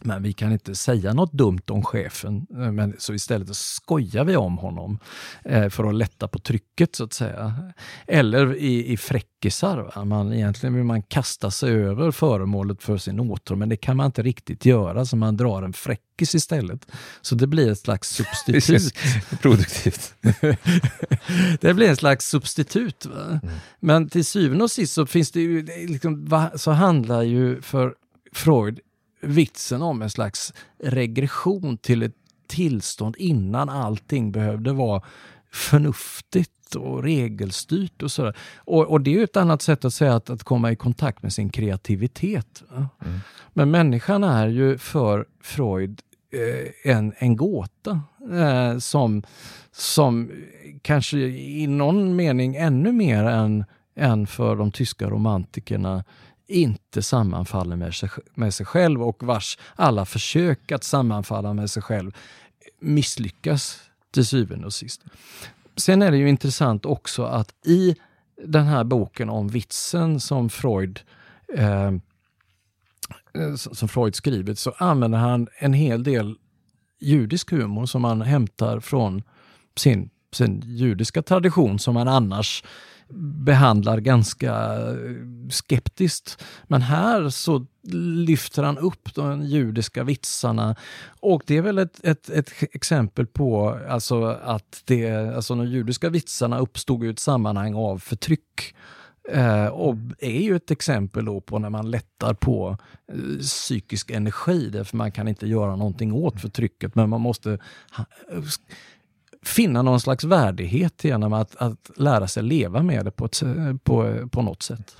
Men vi kan inte säga något dumt om chefen, eh, men så istället skojar vi om honom eh, för att lätta på trycket så att säga. Eller i, i fräckisar, man, egentligen vill man kasta sig över föremålet för sin åtrå, men det kan man inte riktigt göra så man drar en fräckis istället. Så det blir ett slags substitut. Produktivt. det blir en slags substitut. Mm. Men till syvende och sist så finns det ju, liksom, så handlar ju för Freud vitsen om en slags regression till ett tillstånd innan allting behövde vara förnuftigt och regelstyrt och sådär. Och, och det är ett annat sätt att säga att, att komma i kontakt med sin kreativitet. Mm. Men människan är ju för Freud eh, en, en gåta eh, som, som kanske i någon mening ännu mer än, än för de tyska romantikerna inte sammanfaller med sig, med sig själv och vars alla försök att sammanfalla med sig själv misslyckas till syvende och sist. Sen är det ju intressant också att i den här boken om vitsen som Freud eh, som Freud skrivit så använder han en hel del judisk humor som han hämtar från sin, sin judiska tradition som han annars behandlar ganska skeptiskt. Men här så lyfter han upp de judiska vitsarna och det är väl ett, ett, ett exempel på alltså att det, alltså de judiska vitsarna uppstod i ett sammanhang av förtryck. Eh, och är ju ett exempel på när man lättar på eh, psykisk energi, därför man kan inte göra någonting åt förtrycket, men man måste finna någon slags värdighet genom att, att lära sig leva med det på, ett, på, på något sätt.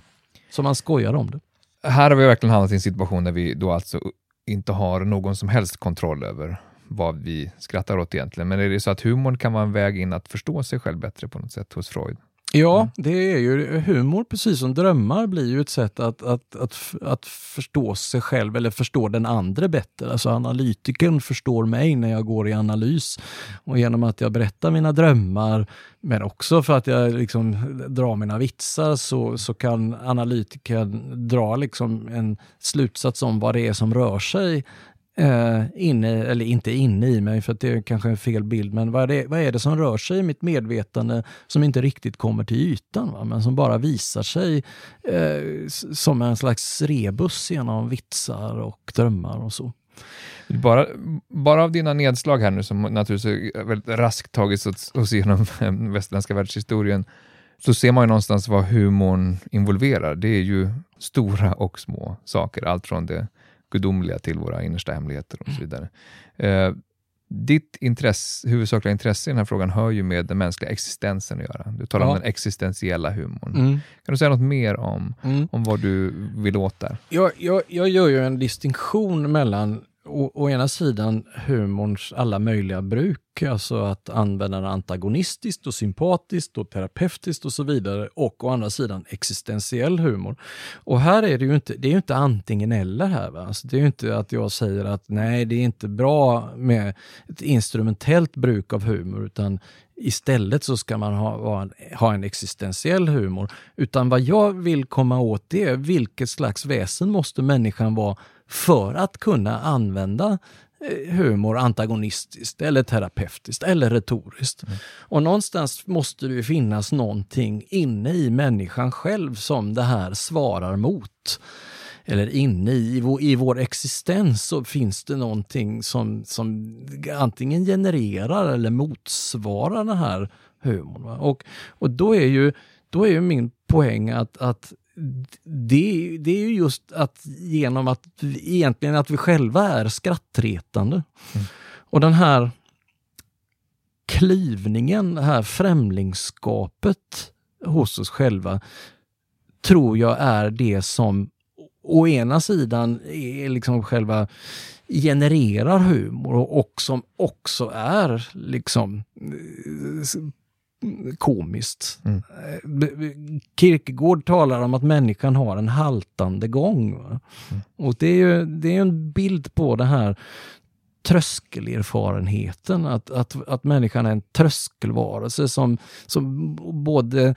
Så man skojar om det. Här har vi verkligen hamnat i en situation där vi då alltså inte har någon som helst kontroll över vad vi skrattar åt egentligen. Men är det så att humorn kan vara en väg in att förstå sig själv bättre på något sätt hos Freud? Ja, mm. det är ju humor, precis som drömmar, blir ju ett sätt att, att, att, att förstå sig själv eller förstå den andra bättre. Alltså analytikern förstår mig när jag går i analys. Och genom att jag berättar mina drömmar, men också för att jag liksom drar mina vitsar, så, så kan analytikern dra liksom en slutsats om vad det är som rör sig Uh, inne, eller inte inne i mig, för att det är kanske en fel bild, men vad är, det, vad är det som rör sig i mitt medvetande som inte riktigt kommer till ytan, va? men som bara visar sig uh, som en slags rebus genom vitsar och drömmar och så. Bara, bara av dina nedslag här nu, som naturligtvis är väldigt raskt tagits oss igenom den västerländska världshistorien, så ser man ju någonstans vad humorn involverar. Det är ju stora och små saker, allt från det gudomliga till våra innersta hemligheter och så mm. vidare. Eh, ditt intresse, huvudsakliga intresse i den här frågan hör ju med den mänskliga existensen att göra. Du talar ja. om den existentiella humorn. Mm. Kan du säga något mer om, mm. om vad du vill åt där? Jag, jag, jag gör ju en distinktion mellan å, å ena sidan humorns alla möjliga bruk, alltså att använda den antagonistiskt och sympatiskt och terapeutiskt och så vidare, och å andra sidan existentiell humor. Och här är det ju inte, det är ju inte antingen eller här. Va? Alltså det är ju inte att jag säger att nej, det är inte bra med ett instrumentellt bruk av humor, utan Istället så ska man ha, ha en existentiell humor. Utan vad jag vill komma åt det är vilket slags väsen måste människan vara för att kunna använda eh, humor antagonistiskt eller terapeutiskt eller retoriskt. Mm. Och någonstans måste det finnas någonting inne i människan själv som det här svarar mot. eller inne i, i, vår, i vår existens så finns det någonting som, som antingen genererar eller motsvarar den här humorn. Va? Och, och då är ju, då är ju min poäng att, att det, det är ju just att genom att egentligen att vi själva är skrattretande. Mm. Och den här klyvningen, det här främlingskapet hos oss själva tror jag är det som å ena sidan är liksom själva genererar humor och som också är liksom komiskt. Mm. Kierkegaard talar om att människan har en haltande gång. Mm. Och det är ju det är en bild på det här tröskelerfarenheten, att, att, att människan är en tröskelvarelse som, som både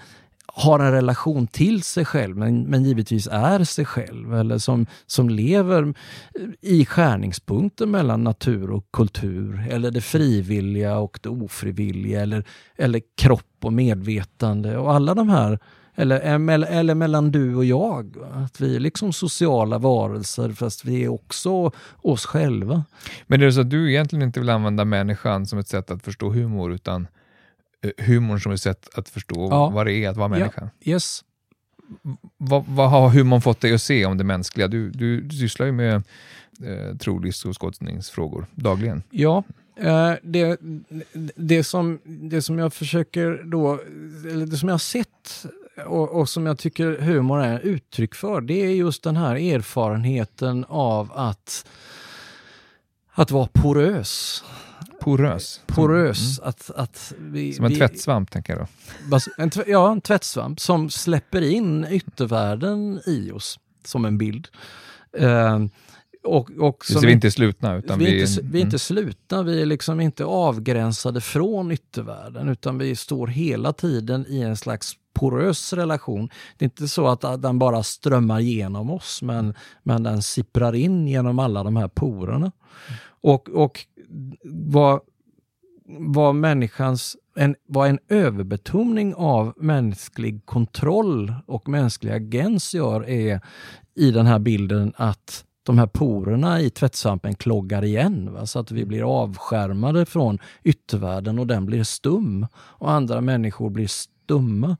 har en relation till sig själv, men, men givetvis är sig själv, eller som, som lever i skärningspunkten mellan natur och kultur, eller det frivilliga och det ofrivilliga, eller, eller kropp och medvetande och alla de här eller, eller mellan du och jag. Att vi är liksom sociala varelser fast vi är också oss själva. Men är det så att du egentligen inte vill använda människan som ett sätt att förstå humor utan humorn som ett sätt att förstå ja. vad det är att vara människa. Ja. Yes. Vad, vad, har humorn fått dig att se om det mänskliga? Du, du, du sysslar ju med eh, trolist och skådningsfrågor dagligen. Ja, eh, det, det, som, det som jag försöker då, eller det som jag har sett och, och, som jag tycker humor är uttryck för, det är just den här erfarenheten av att, att vara porös. Porös? Porös. Mm. Att, att vi, som en vi, tvättsvamp, tänker jag då? En, ja, en tvättsvamp som släpper in yttervärlden i oss, som en bild. Uh, och, och så vi är inte slutna? Utan vi, är inte, vi är inte mm. slutna, vi är liksom inte avgränsade från yttervärlden, utan vi står hela tiden i en slags porös relation. Det är inte så att den bara strömmar genom oss, men, men den sipprar in genom alla de här porerna. Och, och vad, vad människans en, vad en överbetoning av mänsklig kontroll och mänsklig agens gör är i den här bilden att de här porerna i tvättsvampen kloggar igen. Va? Så att vi blir avskärmade från yttervärlden och den blir stum. Och andra människor blir stumma.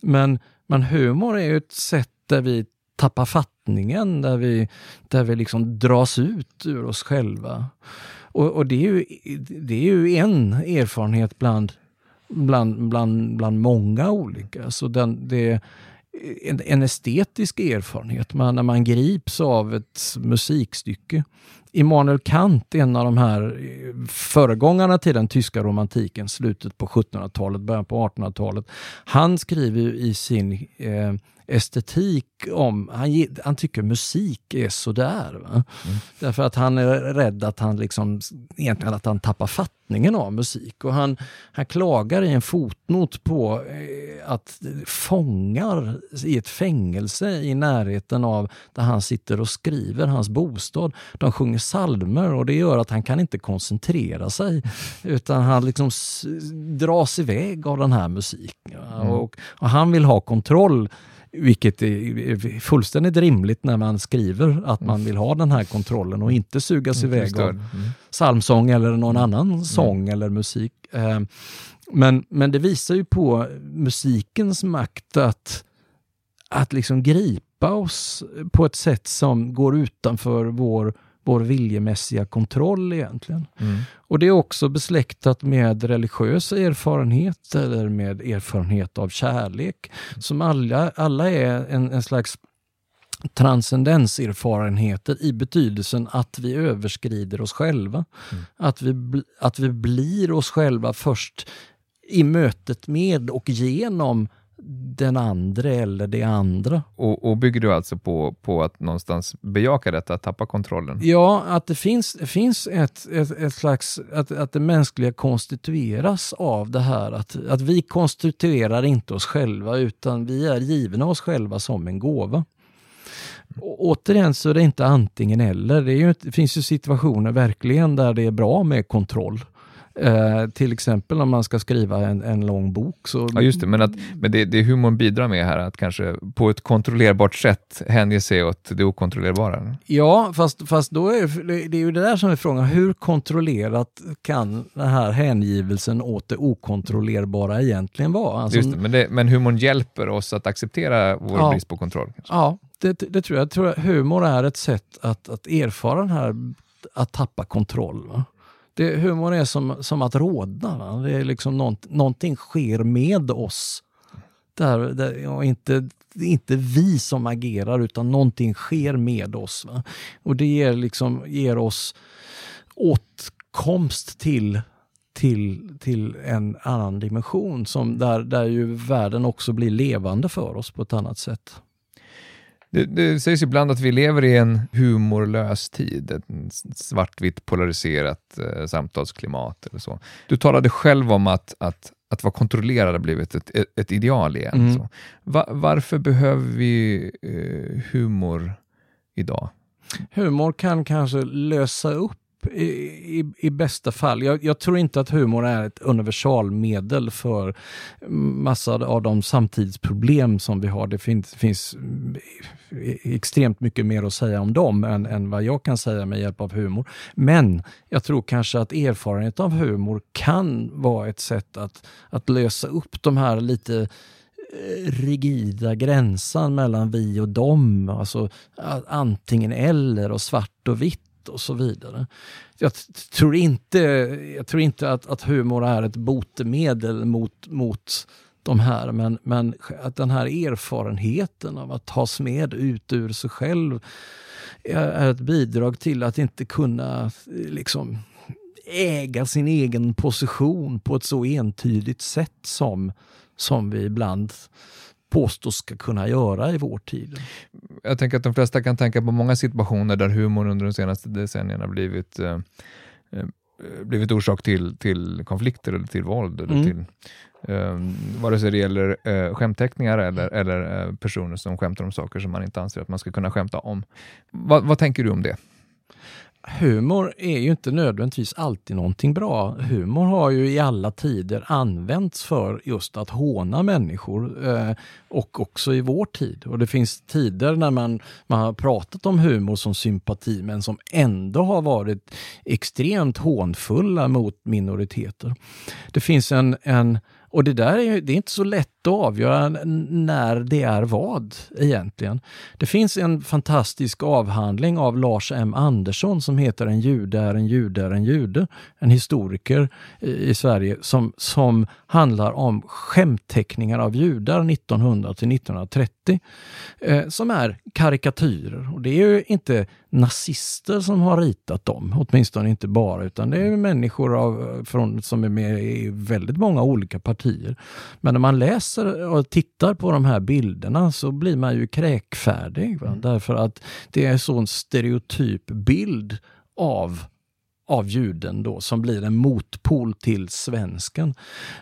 Men, men humor är ju ett sätt där vi tappar fattningen, där vi, där vi liksom dras ut ur oss själva. Och, och, det, är ju, det är ju en erfarenhet bland, bland, bland, bland många olika. Så den, det en, en estetisk erfarenhet, man, när man grips av ett musikstycke. Immanuel Kant, en av de här föregångarna till den tyska romantiken, slutet på 1700-talet, början på 1800-talet. Han skriver i sin eh, estetik om, han, han tycker musik är sådär. Va? Mm. Därför att han är rädd att han liksom, egentligen att han tappar fattningen av musik. Och han, han klagar i en fotnot på eh, att fångar i ett fängelse i närheten av där han sitter och skriver, hans bostad, de sjunger salmer och det gör att han kan inte koncentrera sig. Utan han liksom dras iväg av den här musiken. Mm. Och, och han vill ha kontroll vilket är fullständigt rimligt när man skriver att man vill ha den här kontrollen och inte sugas mm, iväg av mm. psalmsång eller någon mm. annan mm. sång eller musik. Eh, men, men det visar ju på musikens makt att, att liksom gripa oss på ett sätt som går utanför vår vår viljemässiga kontroll egentligen. Mm. Och det är också besläktat med religiös erfarenhet eller med erfarenhet av kärlek. Som alla, alla är en, en slags transcendenserfarenheter i betydelsen att vi överskrider oss själva. Mm. Att, vi, att vi blir oss själva först i mötet med och genom den andra eller det andra. Och, och, bygger du alltså på, på att någonstans bejaka detta, att tappa kontrollen? Ja, att det finns, finns ett, ett, ett slags, att, att det mänskliga konstitueras av det här. Att, att vi konstituerar inte oss själva utan vi är givna oss själva som en gåva. Och återigen så är det inte antingen eller. Det, ju, det finns ju situationer verkligen där det är bra med kontroll. Eh, till exempel om man ska skriva en, en lång bok. Så... Ja, just det, men, att, men det, det humorn bidrar med här, att kanske på ett kontrollerbart sätt hänge sig åt det okontrollerbara. Ja, fast, fast då är det är ju det där som är frågan. Hur kontrollerat kan den här hängivelsen åt det okontrollerbara egentligen vara? Alltså, just det, men, det, men humorn hjälper oss att acceptera vår ja, brist på kontroll? Kanske. Ja, det, det, tror jag. Jag tror att humor är ett sätt att, att erfara den här att tappa kontroll. Va? Det, humor är som, som att rådna. Va? Det är liksom nånt, någonting sker med oss. Där, där, ja, inte, det är inte vi som agerar utan någonting sker med oss. Va? Och det ger, liksom, ger oss åtkomst till, till, till en annan dimension som där, där ju världen också blir levande för oss på ett annat sätt. Det, det sägs ibland att vi lever i en humorlös tid, ett svartvitt polariserat eh, samtalsklimat. Eller så. Du talade själv om att, att, att vara kontrollerad har blivit ett, ett, ett ideal igen. Mm. Va, varför behöver vi eh, humor idag? Humor kan kanske lösa upp i, i, i, bästa fall. Jag, jag, tror inte att humor är ett universalmedel för massa av de samtidsproblem som vi har. Det finns, finns extremt mycket mer att säga om dem än, än vad jag kan säga med hjälp av humor. Men jag tror kanske att erfarenhet av humor kan vara ett sätt att, att lösa upp de här lite eh, rigida gränsen mellan vi och dem. Alltså antingen eller och svart och vitt och så vidare. Jag tror inte, jag tror inte att, att humor är ett botemedel mot, mot de här, men, men att den här erfarenheten av att tas med ut ur sig själv är ett bidrag till att inte kunna liksom äga sin egen position på ett så entydigt sätt som, som vi ibland påstås ska kunna göra i vår tid. Jag tänker att de flesta kan tänka på många situationer där humorn under de senaste decennierna blivit, eh, eh blivit orsak till, till konflikter eller till våld. Eller mm. till, eh, vare sig det gäller eh, skämtteckningar eller, eller eh, personer som skämtar om saker som man inte anser att man ska kunna skämta om. Va, vad tänker du om det? Humor är ju inte nödvändigtvis alltid någonting bra. Humor har ju i alla tider använts för just att håna människor eh, och också i vår tid. Och det finns tider när man, man har pratat om humor som sympati men som ändå har varit extremt hånfulla mot minoriteter. Det finns en, en och det där är, det är inte så lätt att avgöra när det är vad egentligen. Det finns en fantastisk avhandling av Lars M Andersson som heter En jude är en jude är en jude. En historiker i Sverige som, som handlar om skämtteckningar av judar 1900 till 1930 eh, som är karikatyrer. Och det är ju inte nazister som har ritat dem, åtminstone inte bara, utan det är människor av, eh, från, som är med i väldigt många olika partier. Men när man läser och tittar på de här bilderna så blir man ju kräkfärdig. Va? Mm. Därför att det är så en stereotyp bild av av juden då, som blir en motpol till svensken.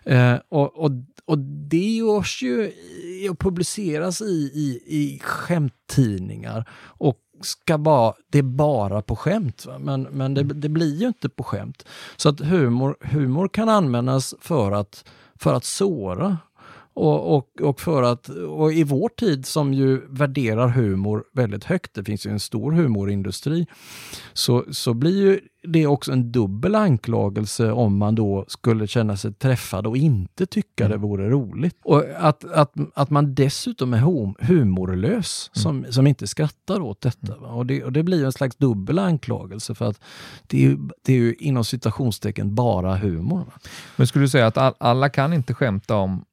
Eh, och, och, och det görs ju och publiceras i, i, i skämttidningar och ska bara, det är bara på skämt. Va? Men, men det, det, blir ju inte på skämt. Så att humor, humor kan användas för att, för att såra. Och, och, och, för att, och i vår tid som ju värderar humor väldigt högt, det finns ju en stor humorindustri, så, så blir ju det också en dubbel anklagelse om man då skulle känna sig träffad och inte tycka mm. det vore roligt. Och att, att, att man dessutom är hum humorlös, mm. som, som inte skrattar åt detta. Mm. Och, det, och det blir en slags dubbel anklagelse för att det är ju, det är ju inom citationstecken bara humor. Men skulle du säga att all, alla kan inte skämta om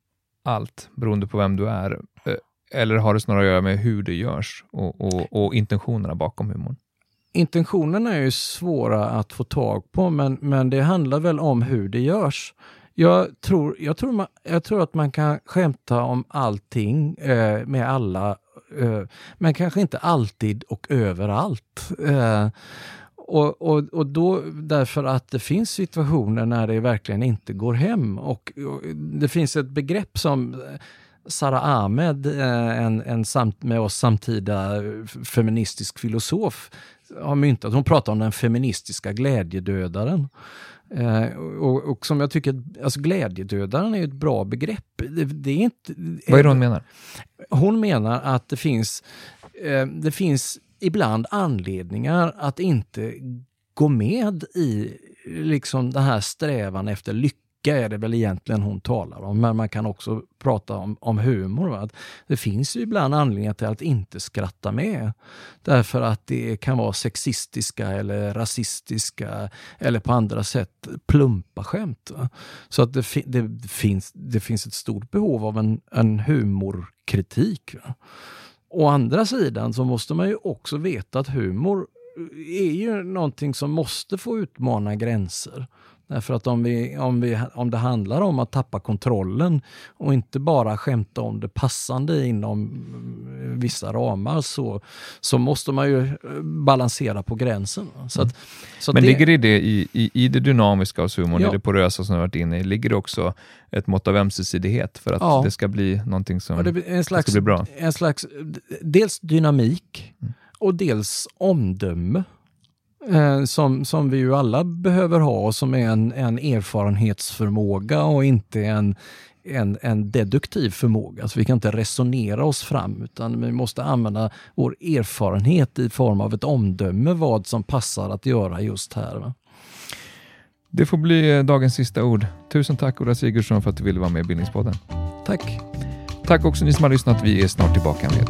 allt beroende på vem du är? Eh, eller har det snarare att göra med hur det görs och, och, och intentionerna bakom humorn? Intentionerna är ju svåra att få tag på, men, men det handlar väl om hur det görs. Jag tror, jag tror, man, jag tror att man kan skämta om allting eh, med alla, eh, men kanske inte alltid och överallt. Eh, och, och, och då därför att det finns situationer när det verkligen inte går hem. Och, och det finns ett begrepp som Sara Ahmed, eh, en, en samt, med oss samtida feministisk filosof, har myntat. Hon pratar om den feministiska glädjedödaren. Eh, och, och, som jag tycker, alltså glädjedödaren är ett bra begrepp. Det, det är inte, Vad är det hon menar? Hon menar att det finns, eh, det finns ibland anledningar att inte gå med i liksom den här strävan efter lycka är det väl egentligen hon talar om, men man kan också prata om, om humor. Va? Det finns ju ibland anledningar till att inte skratta med. Därför att det kan vara sexistiska eller rasistiska eller på andra sätt plumpa skämt. Va? Så att det, det, finns, det finns ett stort behov av en, en humorkritik. Va? Å andra sidan så måste man ju också veta att humor eh, är ju någonting som måste få utmana gränser. Därför att om, vi, om, vi, om det handlar om att tappa kontrollen och inte bara skämta om det passande inom vissa ramar så, så måste man ju balansera på gränsen. Så att, så Men det, ligger i det, i, i, i det dynamiska hos humorn, ja. i det porösa som du varit inne i, ligger det också ett mått av ömsesidighet för att ja. det ska bli någonting som ja, en slags, ska bli bra? En slags, dels dynamik mm. och dels omdöme eh, som, som vi ju alla behöver ha och som är en, en erfarenhetsförmåga och inte en, en, en deduktiv förmåga. Så vi kan inte resonera oss fram utan vi måste använda vår erfarenhet i form av ett omdöme vad som passar att göra just här. Va? Det får bli dagens sista ord. Tusen tack Ola Sigurdsson för att du ville vara med i Bildningspodden. Tack. Tack också ni som har lyssnat. Vi är snart tillbaka med ett